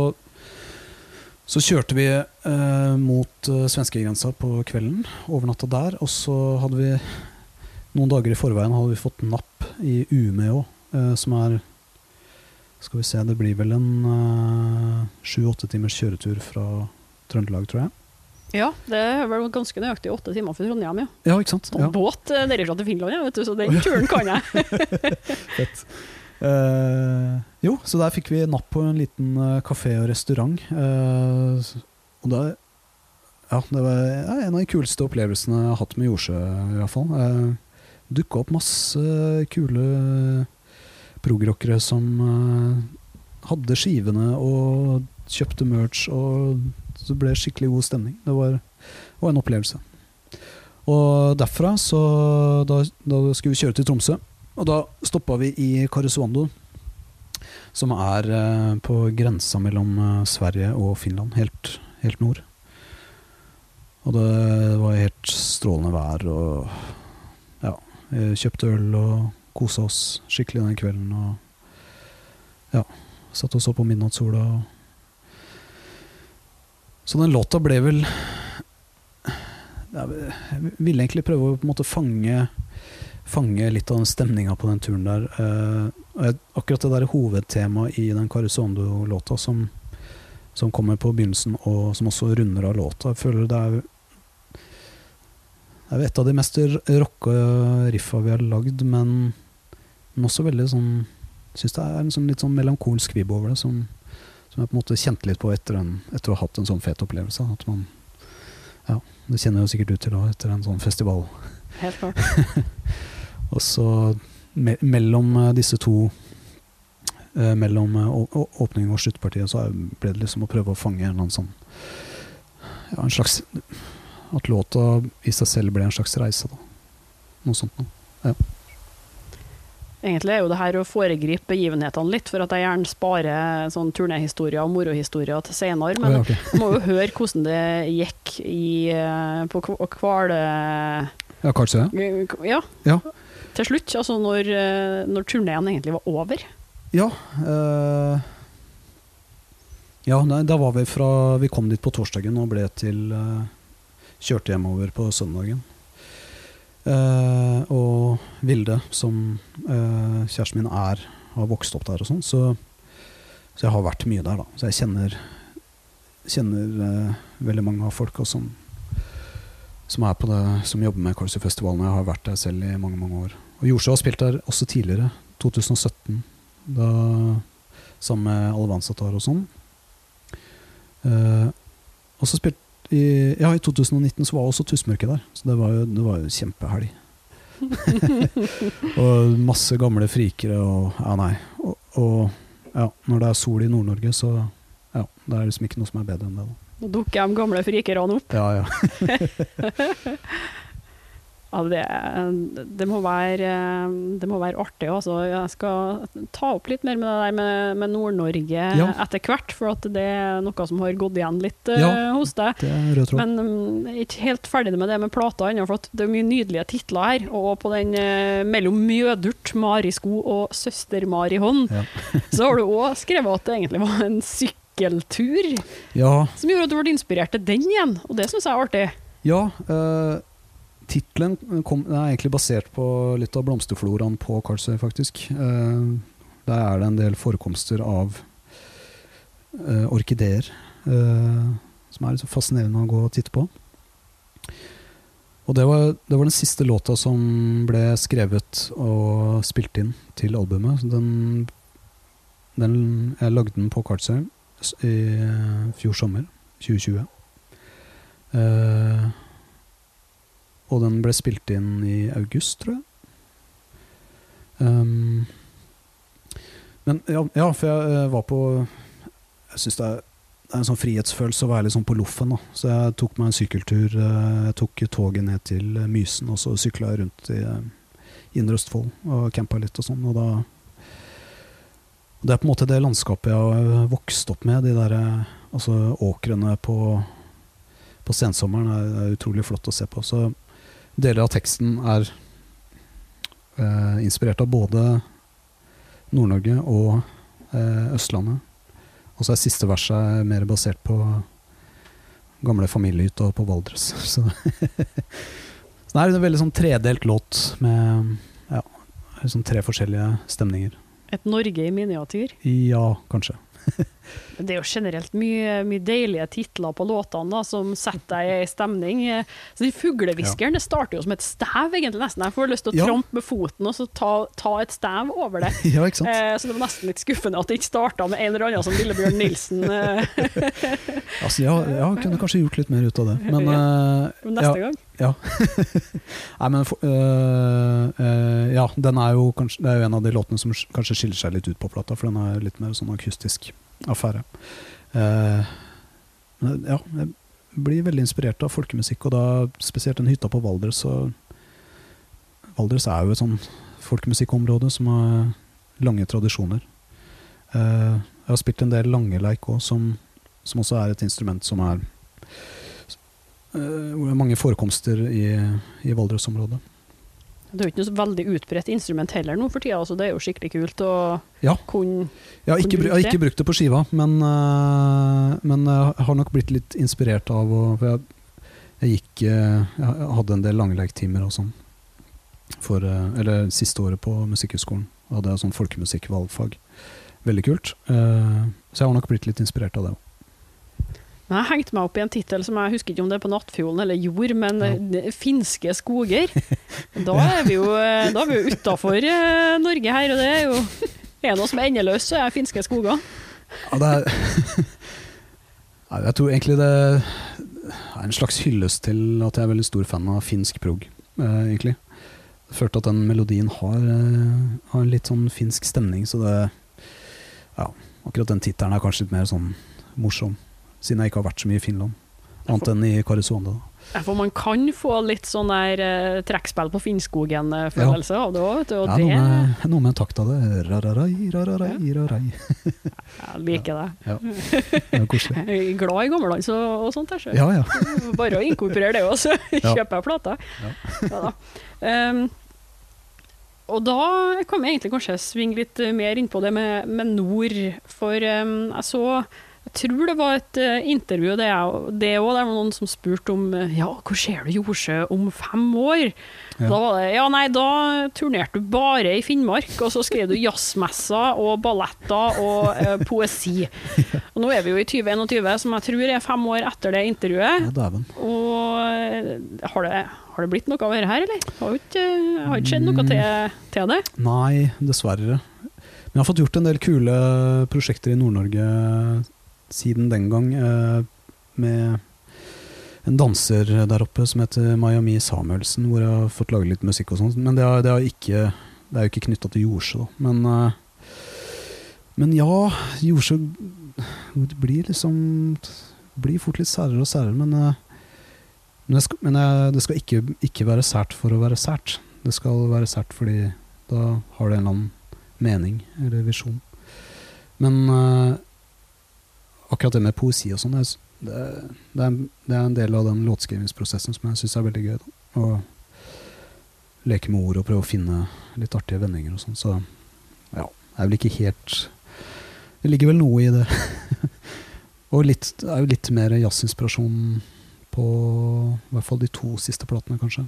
så kjørte vi eh, mot uh, svenskegrensa på kvelden, overnatta der. Og så hadde vi noen dager i forveien hadde vi fått napp i Umeå, eh, som er skal vi se, det blir vel en sju-åtte timers kjøretur fra Trøndelag, tror jeg. Ja, det er vel ganske nøyaktig åtte timer for Trondheim, ja. Ja, ikke sant? Ja. båt eh, derifra til Finland, ja, vet du, så den turen kan jeg. [LAUGHS] Fett. Uh, jo, så der fikk vi napp på en liten uh, kafé og restaurant. Uh, og det, ja, det var en av de kuleste opplevelsene jeg har hatt med Jordsjø, i hvert fall. Uh, Dukka opp masse kule progrockere som uh, hadde skivene og kjøpte merch, og så det ble skikkelig god stemning. Det var, var en opplevelse. Og derfra så da, da skulle vi kjøre til Tromsø. Og da stoppa vi i Karesuando, som er eh, på grensa mellom eh, Sverige og Finland, helt, helt nord. Og det var helt strålende vær, og ja, kjøpte øl og kosa oss skikkelig den kvelden. Og ja, satt og så på midnattssola. Og så den låta ble vel Jeg ville egentlig prøve å på en måte fange fange litt av den stemninga på den turen der. Eh, akkurat det der hovedtemaet i den Carusondo-låta som, som kommer på begynnelsen, og som også runder av låta, jeg føler det er det er et av de mest rocka riffa vi har lagd, men, men også veldig sånn Syns det er en sånn litt sånn melankolsk vibb over det, som, som jeg på en måte kjente litt på etter, en, etter å ha hatt en sånn fet opplevelse. At man Ja, det kjenner jo sikkert ut til da, etter en sånn festival. Helt klart. [LAUGHS] Og så me mellom eh, disse to eh, Mellom åpningen å- å- åpning og sluttpartiet så ble det liksom å prøve å fange en eller annen sånn Ja, en slags At låta i seg selv ble en slags reise, da. Noe sånt noe. Egentlig er jo det her å foregripe begivenhetene litt, for at jeg gjerne sparer sånn turnéhistorier og morohistorier til senere. Men oh, ja, okay. må jo høre hvordan det gikk i, eh, på Kv- Kvale... Ja, kanskje det. Ja, Ja. til slutt. Altså når, eh, når turneen egentlig var over. Ja, Øh, ja nei, da var vi fra Vi kom dit på torsdagen og ble til øh, Kjørte hjemover på søndagen. Eh, og Vilde, som uh, kjæresten min er, har vokst opp der og sånn, så, så jeg har vært mye der, da. Så jeg kjenner, kjenner uh, veldig mange av folka som som er på det, som jobber med Karlsøyfestivalen. Jeg har vært der selv i mange mange år. Og Jorsø har spilt der også tidligere, 2017. Da, sammen med Alvanzatar og sånn. Og så spilt i, ja, I 2019 så var også Tussmørket der, så det var jo, det var jo kjempehelg. [LAUGHS] og masse gamle frikere og Ja, nei. Og, og ja, når det er sol i Nord-Norge, så ja, det er liksom ikke noe som er bedre enn det. da. Dukker de gamle frikerne opp. Ja, ja. [LAUGHS] Ja, det, det, må være, det må være artig. Også. Jeg skal ta opp litt mer med det der med, med Nord-Norge Ja. etter hvert, for at det er noe som har gått igjen litt eh, Ja. hos deg. Men um, jeg er ikke helt ferdig med det med plata ennå, for det er mye nydelige titler her. Og på den uh, 'Mellom Mjødurt, Mari sko og Søster-Mari hånd', Ja. [LAUGHS] så har du òg skrevet at det egentlig var en sykkeltur Ja, som gjorde at du ble inspirert til den igjen, og det syns jeg er artig. Ja, uh, tittelen er egentlig basert på litt av blomsterfloraen på Karlsøy, faktisk. Eh, der er det en del forekomster av eh, orkideer, eh, som er litt fascinerende å gå og titte på. Og det var, det var den siste låta som ble skrevet og spilt inn til albumet. Den, den, jeg lagde den på Karlsøy i fjor sommer, 2020. Eh, og den ble spilt inn i august, tror jeg. Um, men ja, ja, for jeg eh, var på Jeg syns det, det er en sånn frihetsfølelse å være litt sånn på loffen. Da. Så jeg tok meg en sykkeltur. eh, Jeg tok toget ned til eh, Mysen, og så sykla jeg rundt i Indre Østfold og campa litt og sånn. Og da Det er på en måte det landskapet jeg har vokst opp med. De der altså åkrene på på sensommeren er, er utrolig flott å se på. Så deler av teksten er eh, inspirert av både Nord-Norge og eh, Østlandet. Og så er siste verset mer basert på gamle familiehytta på Valdres. [LAUGHS] Så, så det er en veldig sånn tredelt låt med ja, sånn tre forskjellige stemninger. Et Norge i miniatyr. Ja, kanskje. Det er jo generelt mye, mye deilige titler på låtene da, som setter deg i stemning. Så de Fuglehviskeren det starter jo som et stev, egentlig nesten. Jeg får lyst til å Ja. trampe med foten og så ta, ta et stev over det. [LAUGHS] ja? Eh, så det var nesten litt skuffende at det ikke starta med en eller annen som Lillebjørn Nilsen eh, [LAUGHS] Altså, ja, jeg kunne kanskje gjort litt mer ut av det. [LAUGHS] Men eh, neste ja, gang. Ja. [LAUGHS] Nei, men for, øh, øh, Ja, den er jo kanskje Det er jo en av de låtene som kanskje skiller seg litt ut på plata, for den er litt mer sånn akustisk affære. Uh, men ja, jeg blir veldig inspirert av folkemusikk, og da spesielt den hytta på Valdres. Og Valdres er jo et sånn folkemusikkområde som har lange tradisjoner. Uh, jeg har spilt en del langeleik òg, som, som også er et instrument som er hvor det er mange forekomster i, i Valdres-området. Det er jo ikke noe så veldig utbredt instrument heller nå for tida, så det er jo skikkelig kult å Ja. kunne ikke, Kan du jeg har ikke brukt det på skiva, men, eh, men jeg har nok blitt litt inspirert av å for jeg, jeg gikk eh, Jeg hadde en del langleiktimer og sånn. For, eh, eller siste året på Musikkhøgskolen. Hadde jeg sånn folkemusikk-valgfag. Veldig kult. Eh, Så jeg har nok blitt litt inspirert av det òg. Men jeg hengte meg opp i en tittel som jeg husker ikke om det er på Nattfjolen eller Jord, men Ja. eh, Finske skoger. [LAUGHS] Da er vi jo, eh, da er vi jo utafor Norge her, og det er jo er noe som er endeløst, så er finske skoger. Ja, det er [LAUGHS] Jeg tror egentlig det er en slags hyllest til at jeg er veldig stor fan av finsk prog, eh, egentlig. Jeg følte at den melodien har, eh, har en litt sånn finsk stemning, så det Ja, akkurat den tittelen er kanskje litt mer sånn morsom, siden jeg ikke har vært så mye i Finland. Annet enn i Karesuando. Ja, For man kan få litt sånn der uh, trekkspill på Finnskogen-følelse av det òg, vet du. Og Ja, noe med, noe med en takt av det. Rararai, rararai, rarai. Jeg liker det. Ja. Det er koselig. [LAUGHS] Jeg er glad i gammeldans og, og sånt. Der, så. Ja, ja. [LAUGHS] Bare å inkorporere det òg, så kjøper jeg plata. Ja. Ja da. Ehm, og da kan vi egentlig kanskje svinge litt mer inn på det med, med nord. For um, jeg så Jeg tror det var et eh, intervju det òg, det der var noen som spurte om eh, Ja, hvor ser du Jordsjø om fem år? Ja. Da var det Ja, nei, da turnerte du bare i Finnmark, og så skrev du jazzmesser og balletter og eh, poesi. [LAUGHS] Og nå er vi jo i 2021, som jeg tror er fem år etter det intervjuet. ja. Og eh, har det, har det blitt noe av dette her, eller? Har ikke, har ikke skjedd noe til, til det? Nei, dessverre. Men jeg har fått gjort en del kule prosjekter i Nord-Norge siden den gang. eh, Med en danser der oppe som heter Miami Samuelsen, hvor jeg har fått lage litt musikk og sånn. Men det, er, det, er, ikke, det er jo ikke knytta til Jordsjø, da. Men, eh, men ja, Jordsjø blir liksom blir fort litt særere og særere, men, eh, men, det skal, men jeg, det skal ikke, ikke være sært for å være sært. Det skal være sært fordi da har det en eller annen mening eller visjon. Men akkurat det med poesi og sånn, det, det, det, er- det er en del av den låtskrivingsprosessen som jeg syns er veldig gøy. Da. Å leke med ord og prøve å finne litt artige vendinger og sånn. Så ja, det er vel ikke helt Det ligger vel noe i det. [LAUGHS] og litt, det er jo litt mer jazzinspirasjon på i hvert fall de to siste platene, kanskje.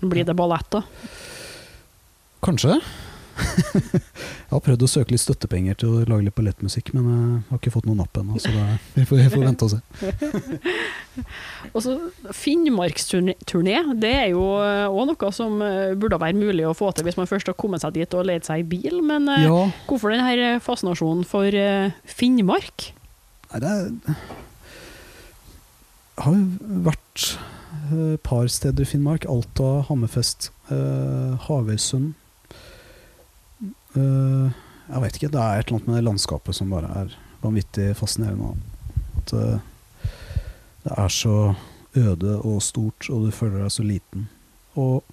Blir det ballett, da? Kanskje. Jeg har prøvd å søke litt støttepenger til å lage litt ballettmusikk, men jeg har ikke fått noen napp ennå, så det, [LAUGHS] vi, får, vi får vente og se. [LAUGHS] Og så Finnmarksturné, det er jo òg noe som eh, burde være mulig å få til hvis man først har kommet seg dit og leid seg i bil, men eh, Ja, hvorfor denne fascinasjonen for eh, Finnmark? nei, det er har jo vært eh, et par steder i Finnmark. Alta, Hammerfest, eh, Havøysund. Eh, jeg vet ikke, det er et eller annet med det landskapet som bare er vanvittig fascinerende. At uh, det er så øde og stort, og du føler deg så liten. Og,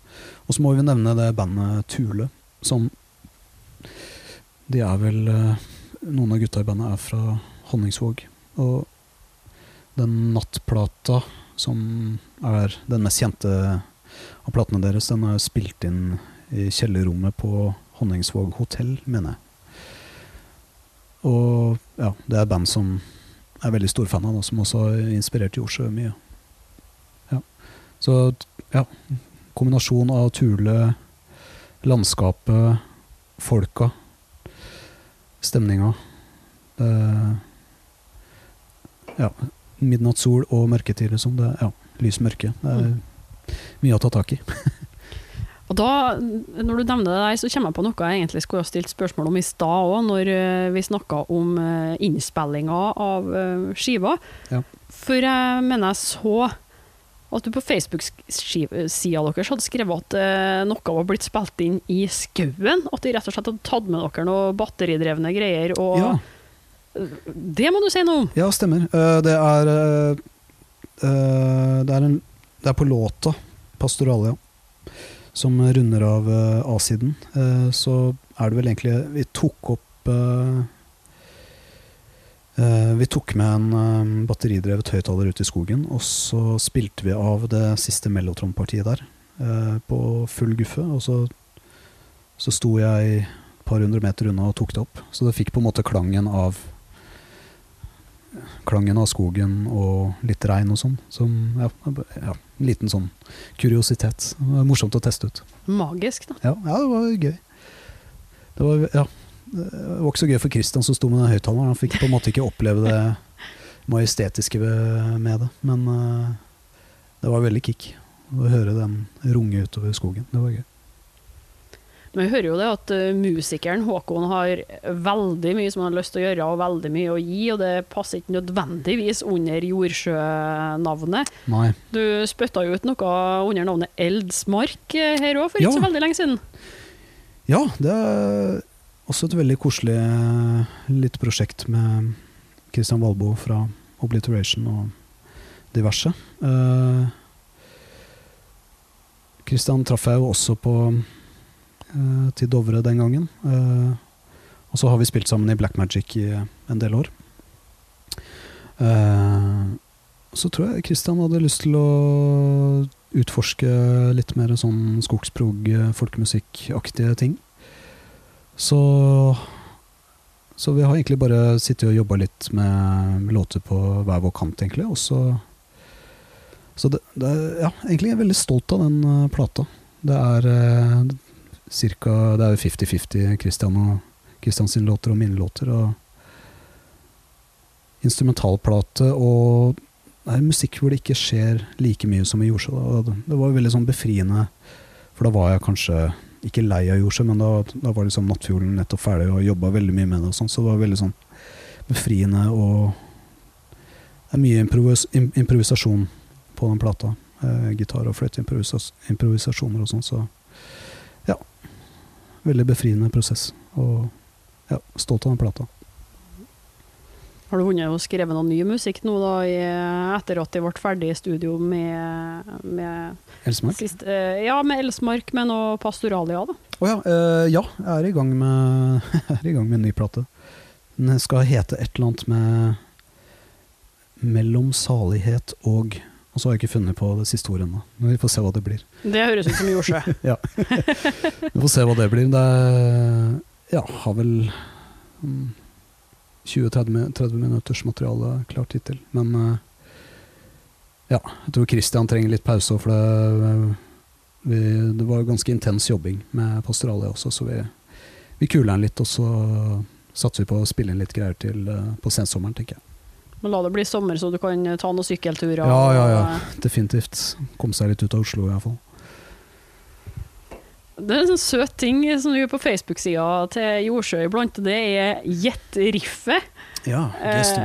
og så må vi nevne det bandet Tule, som De er vel uh, Noen av gutta i bandet er fra Honningsvåg. Og den nattplata, som er den mest kjente av platene deres, den er spilt inn i kjellerrommet på Honningsvåg hotell, mener jeg. Og ja, det er band som jeg er veldig stor fan av, og som også har inspirert Jordsjø mye. Ja. Så ja, kombinasjon av Tule, landskapet, folka, stemninga. Det, ja, midnattssol og mørketid, liksom. Det, ja, lys mørke. Det er mye å ta tak i. [LAUGHS] Og da, når du nevner det der, så kommer jeg på noe jeg egentlig skulle ha stilt spørsmål om i stad òg, når eh, vi snakka om uh, innspillinga av eh, skiva. Ja. For jeg mener jeg så at du på Facebook-sida deres hadde skrevet at eh, noe var blitt spilt inn i skauen. At de rett og slett hadde tatt med dere noen batteridrevne greier. Og Ja, det må du si noe om! ja stemmer. Eh, det er eh, eh, det, er en, det er på låta, Pastoralia, som runder av eh, A-siden. Eh, så er det vel egentlig Vi tok opp eh, Vi tok med en batteridrevet høyttaler ut i skogen, og så spilte vi av det siste mellotronpartiet der på full guffe. Og så, så sto jeg et par hundre meter unna og tok det opp. Så det fikk på en måte klangen av Klangen av skogen og litt regn og sånn. Som ja, ja, en liten sånn kuriositet. Det var morsomt å teste ut. Magisk, da. Ja, ja det var gøy. Det var, ja, det var ikke så gøy for Christian som sto med den høyttaleren. Han fikk på en måte ikke oppleve det [LAUGHS] majestetiske med det. Men uh, det var veldig kick å høre den runge utover skogen. Det var gøy. Men vi hører jo det at eh, musikeren Håkon har veldig mye som han har lyst til å gjøre, og veldig mye å gi, og det passer ikke nødvendigvis under Jordsjø-navnet. Du spytta jo ut noe under navnet Eldsmark eh, her òg, for ikke Ja. så veldig lenge siden. Ja, det er også et veldig koselig eh, lite prosjekt med Christian Valbo fra Obliteration og diverse. Christian traff jeg jo også på til Dovre den gangen. Eh, og så har vi spilt sammen i Black Magic i en del år. Eh, så tror jeg Christian hadde lyst til å utforske litt mer sånn skogsprog, eh, folkemusikkaktige ting. Så så vi har egentlig bare sittet og jobba litt med låter på hver vår kant, egentlig. Og så det, det er, ja, egentlig er jeg veldig stolt av den eh, plata. Det er cirka Det er jo 50-50 Christian og Christian sine låter og mine låter. Og instrumentalplate og det er musikk hvor det ikke skjer like mye som i Jordsjø. Det var veldig sånn befriende, for da var jeg kanskje ikke lei av Jordsjø, men da, da var liksom Nattfjorden nettopp ferdig og jobba veldig mye med det, og sånn, så det var veldig sånn befriende og Det er mye improvis improvisasjon på den plata. Eh, gitar- og fløyteimprovisasjoner og sånn, så. Veldig befriende prosess. Og ja, stolt av den plata. Har du hunnet og skrevet noe ny musikk nå, da, i, etter at de ble ferdig i studio med, med Elsmark? sist, Ja, med Elsmark, men og Pastoralia, da. Å ja, eh, ja, jeg er i gang med [LAUGHS] er i gang med en ny plate. Den skal hete et eller annet med Mellom salighet og Og så har jeg ikke funnet på det siste ordet ennå. Men Vi får se hva det blir. Det høres ut som Jordsjø. [LAUGHS] Vi får se hva det blir. Det er, ja, har vel mm, 20-30 minutters materiale klart hittil. Men eh, ja, jeg tror Christian trenger litt pause for det, vi, det var ganske intens jobbing med Pastoralia også, så vi, vi kuler den litt, og så satser vi på å spille inn litt greier til eh, på sensommeren, tenker jeg. Men la det bli sommer, så du kan ta noen sykkelturer. Ja, ja, ja. Definitivt. Komme seg litt ut av Oslo, iallfall. Det er en sånn søt ting som du gjør på Facebook-sida til Jordsjø iblant, det er Gjett riffet. Ja, guest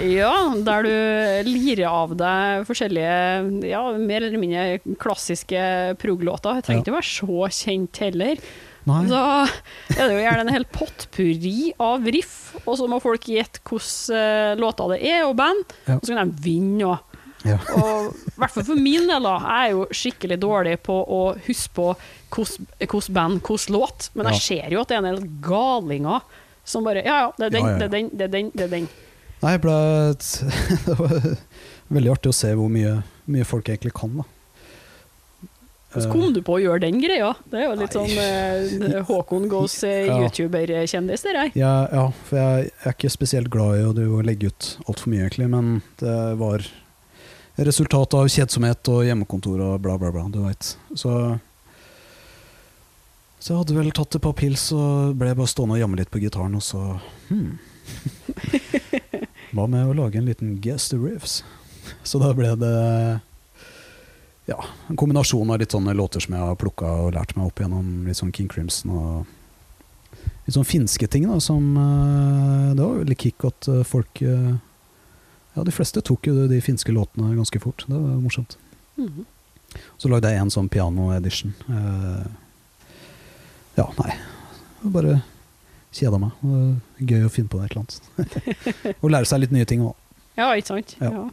Eh, ja, der du lirer av deg forskjellige, ja, mer eller mindre klassiske prog-låter. Trenger ikke å være så kjent heller. Nei, Da er det jo gjerne en hel potpurri av riff, og så må folk gjette hvilke låter det er, og band, Ja. og så kan de vinne. òg. Ja. og i hvert fall for min del, da, jeg er jo skikkelig dårlig på å huske på hvilket band, hvilken låt, men jeg ser jo at det er en del galinger som bare Ja, ja, det er den, det er den, det er den. det er den. Nei, ble [LAUGHS] Det var veldig artig å se hvor mye, mye folk egentlig kan, da. Hvordan kom du på å gjøre den greia? Det er jo litt sånn eh, Håkon Goes eh, [LAUGHS] Ja. YouTuber-kjendis, det der. Ja, ja, for jeg er ikke spesielt glad i å drive og legge ut altfor mye, egentlig. Men det var resultat av kjedsomhet og hjemmekontor og bla, bla, bla. Du veit. Så Så jeg hadde vel tatt et par pils og ble bare stående og jamme litt på gitaren, og så hmm. [LAUGHS] Hva med å lage en liten guest riffs? Så da ble det ja, en kombinasjon av litt sånne låter som jeg har plukka og lært meg opp gjennom litt sånn King Crimson og litt sånn finske ting, da, som eh, Det var veldig kick at eh, folk eh, Ja, de fleste tok jo de finske låtene ganske fort. Det var morsomt. Mhm. Så lagde jeg en sånn piano-edition. Ja, nei. Det var Bare kjeda meg. Det var Gøy å finne på et eller annet. [LAUGHS] og lære seg litt nye ting òg. Ja, ikke sant? Ja. Ja.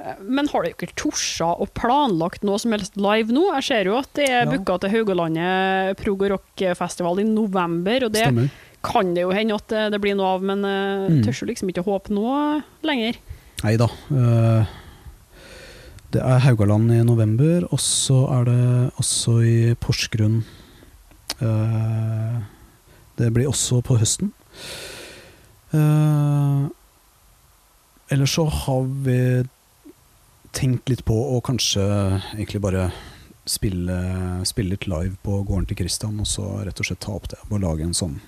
Eh, Men har dere ikke torsa og planlagt noe som helst live nå? Jeg ser jo at det er Ja. booka til Haugalandet prog- og rockfestival i november, og det Stemmer. kan det jo hende at det, det blir noe av, men uh, Mm. tør liksom ikke håpe noe lenger. Nei da. eh, det er Haugaland i november, og så er det også i Porsgrunn. Eh, det blir også på høsten. Eh, ellers så har vi tenkt litt på å kanskje egentlig bare spille, spille litt live på gården til Christian, og så rett og slett ta opp det. Og lage en sånn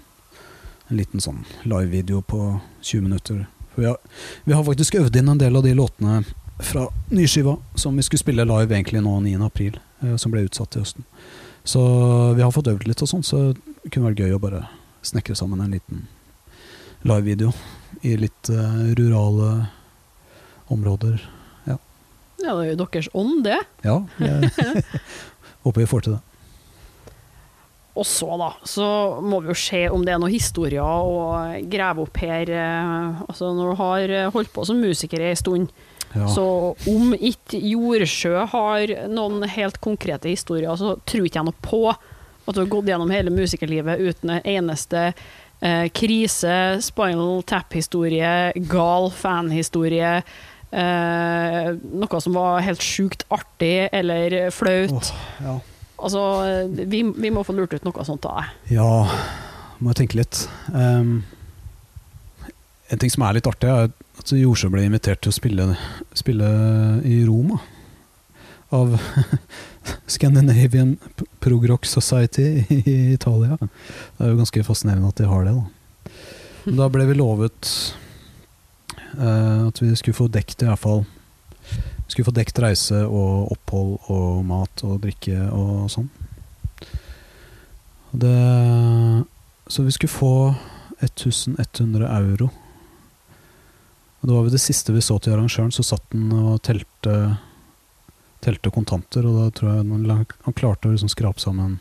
en liten sånn live-video på 20 minutter. For vi har, vi har faktisk øvd inn en del av de låtene fra nyskiva som vi skulle spille live egentlig nå 9. april, eh, som ble utsatt til høsten. Så vi har fått øvd litt og sånn, så det kunne vært gøy å bare snekre sammen en liten live-video i litt eh, rurale områder. Ja, det er jo deres ånd, det. Ja, jeg [LAUGHS] håper vi får til det. Og så, da, så må vi jo se om det er noen historier å grave opp her. eh, Altså, når du har holdt på som musiker i stund, Ja. Så om ikke Jordsjø har noen helt konkrete historier, så tror ikke jeg noe på at du har gått gjennom hele musikerlivet uten en eneste eh, krise, spinal tap-historie, gal fan-historie, eh, noe som var helt sjukt artig eller flaut. Oh, ja. Altså, vi, vi må få lurt ut noe sånt av deg. Ja, må jeg tenke litt. Um, en ting som er litt artig, er at Jorsø ble invitert til å spille, spille i Roma. Av [LAUGHS] Scandinavian P- Progrock Society i Italia. Det er jo ganske fascinerende at de har det, da. Men da ble vi lovet at vi skulle få dekt i hvert fall Vi skulle få dekt reise og opphold og mat og drikke og sånn. Det, så vi skulle få 1100 euro. Og det var ved det siste vi så til arrangøren, så satt han og telte, telte kontanter, og da tror jeg han, klarte å liksom skrape sammen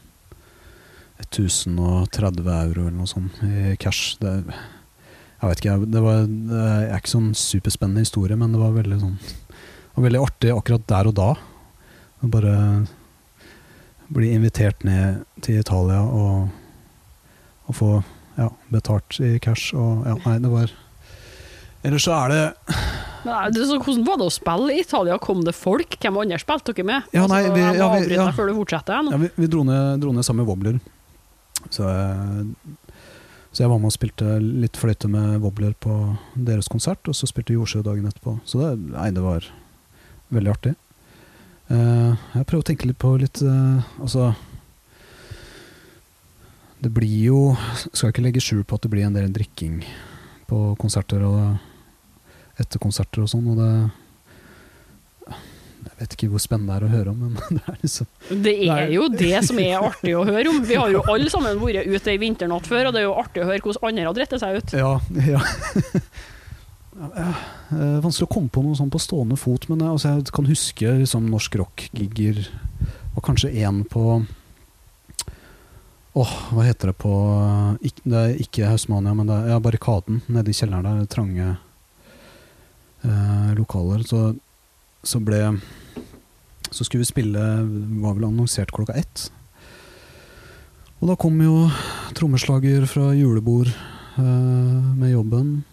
1030 euro eller noe sånt i cash. Det, jeg vet ikke, det, var, det er ikke sånn superspennende historie, men det var veldig sånn var veldig artig akkurat der og da. Å bare bli invitert ned til Italia og, og få ja, betalt i cash og ja, nei, det var Ellers så er det Nei, det er så hvordan var det å spille i Italia? Kom det folk? Hvem andre spilte dere med? Ja, nei, altså, vi- ja, vi- ja. før du fortsetter. Ja, vi, vi dro, ned, dro ned sammen med Wobbler. Så, jeg- jeg var med og spilte litt fløyte med Wobbler på deres konsert, og så spilte Jordsjø dagen etterpå. Så det, nei, det var veldig artig. Uh, jeg prøver å tenke litt på litt uh, Altså Det blir jo Skal ikke legge skjul på at det blir en del drikking på konserter og etter konserter og sånn, og det Jeg vet ikke hvor spennende det er å høre om, men [LAUGHS] det er liksom Det er jo det som er artig å høre om. Vi har jo alle sammen vært ute ei vinternatt før, og det er jo artig å høre hvordan andre har dritt seg ut. Ja, ja. [LAUGHS] Eh, vanskelig å komme på noe sånn på stående fot, men jeg, altså, jeg kan huske liksom, norsk rock-gigger og kanskje én på Åh, hva heter det på Ik Det er ikke Hausmania, men det er ja, Barrikaden nede i kjelleren der. Trange eh, lokaler. Så, så ble Så skulle vi spille Var vel annonsert klokka ett. Og da kom jo trommeslager fra julebord eh, med jobben.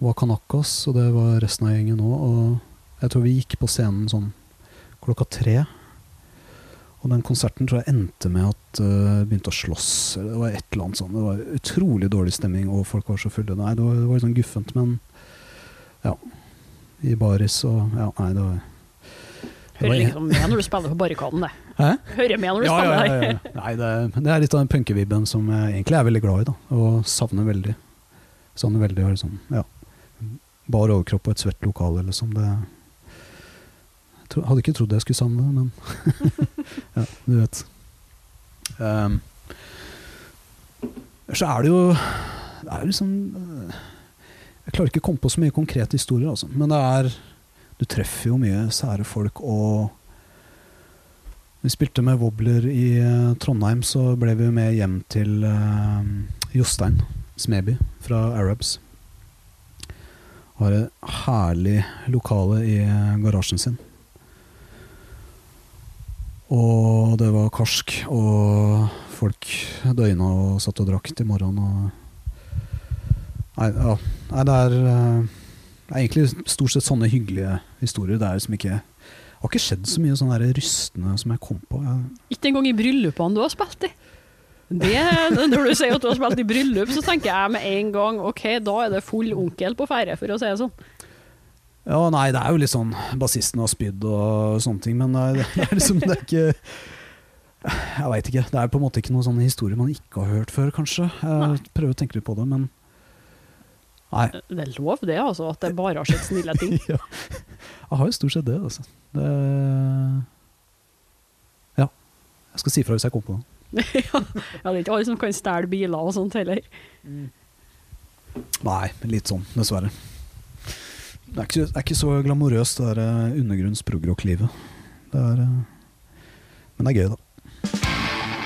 Og var Kanakas, og det var resten av gjengen òg. Og jeg tror vi gikk på scenen sånn klokka tre. Og den konserten tror jeg endte med at uh, begynte å slåss. Det var et eller annet sånt. Det var utrolig dårlig stemning, og folk var så fulle. Nei, det var, det var litt sånn guffent, men ja. I baris og Ja, nei, det var det Hører liksom med når du spiller på Barrikaden, det. [LAUGHS] Hæ? Hører med når du Ja, spiller ja, ja, ja. Nei, det, det er litt av den punkevibben som jeg egentlig er veldig glad i, da. Og savner veldig. Savner veldig sånn, ja. Bar overkropp og et svett lokale, liksom. Det jeg tro, Hadde ikke trodd jeg skulle savne det, men [LAUGHS] Ja, du vet. Um, så er det jo Det er jo liksom Jeg klarer ikke å komme på så mye konkrete historier, altså. Men det er Du treffer jo mye sære folk, og vi spilte med Wobbler i eh, Trondheim, så ble vi med hjem til uh, Jostein Smeby fra Arabs. Har et herlig lokale i eh, garasjen sin. Og det var karsk, og folk døgna og satt og drakk til morgenen. Og Nei, ja. Nei det er eh, det er egentlig stort sett sånne hyggelige historier. Det er som ikke det har ikke skjedd så mye sånn der rystende som jeg kom på. Jeg, Ikke engang i bryllupene du har spilt i. Det, når du sier at du har spilt i bryllup, så tenker jeg med en gang ok, da er det full onkel på ferie, for å si det sånn. ja, nei, det er jo litt sånn Bassisten har spydd og sånne ting, men det er, [LAUGHS] det er liksom Det er ikke Jeg veit ikke. Det er på en måte ikke noen sånne historier man ikke har hørt før, kanskje. Jeg prøver å tenke litt på det, men Nei. Det er lov, det, altså, at det bare har skjedd snille ting. [LAUGHS] ja. Jeg har jo stort sett det, altså. Det Ja. Jeg skal si fra hvis jeg kommer på noe. [LAUGHS] ja, det er ikke alle som kan stjele biler og sånt heller. Nei, litt sånn, dessverre. Det er ikke, er ikke så glamorøst, det der eh, undergrunns-progrock-livet. Det er eh, Men det er gøy, da.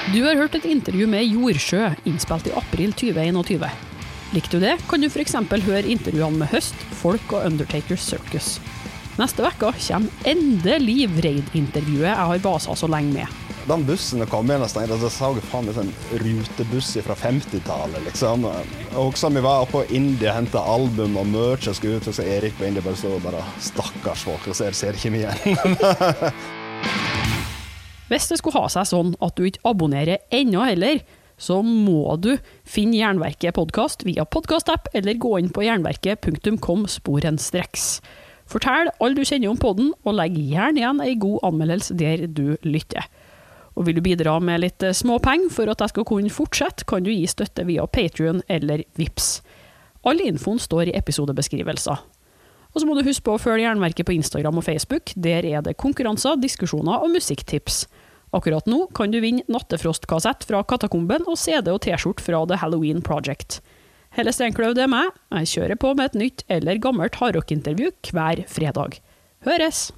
Du har hørt et intervju med Jordsjø, innspilt i april 2021. Likte du det, kan du f.eks. høre intervjuene med Høst, Folk og Undertaker Circus. Neste uke kommer endelig Vreid-intervjuet jeg har vasa så lenge med. Den bussen kom igjen, og tenkte, så så jeg faen meg sånn rutebuss fra 50-tallet, liksom. Og også vi var på India, henta album og merch og skulle ut, og så Erik på India bare så bare Stakkars folk, og ser, ser ikke vi igjen. [LAUGHS] Hvis det skulle ha seg sånn at du ikke abonnerer ennå heller, så må du finne Jernverket podkast via podkastapp, eller gå inn på jernverket.kom sporenstreks. Fortell alle du kjenner om podden, og legg gjerne igjen ei god anmeldelse der du lytter. Og vil du bidra med litt eh, småpenger for at jeg skal kunne fortsette, kan du gi støtte via Patrion eller VIPS. All infoen står i episodebeskrivelser. Og så må du huske på å følge Jernverket på Instagram og Facebook. Der er det konkurranser, diskusjoner og musikktips. Akkurat nå kan du vinne nattefrostkassett fra Katakomben og CD og T-skjorte fra The Halloween Project. Helle Steinkløv, det er meg. Jeg kjører på med et nytt eller gammelt hardrockintervju hver fredag. Høres!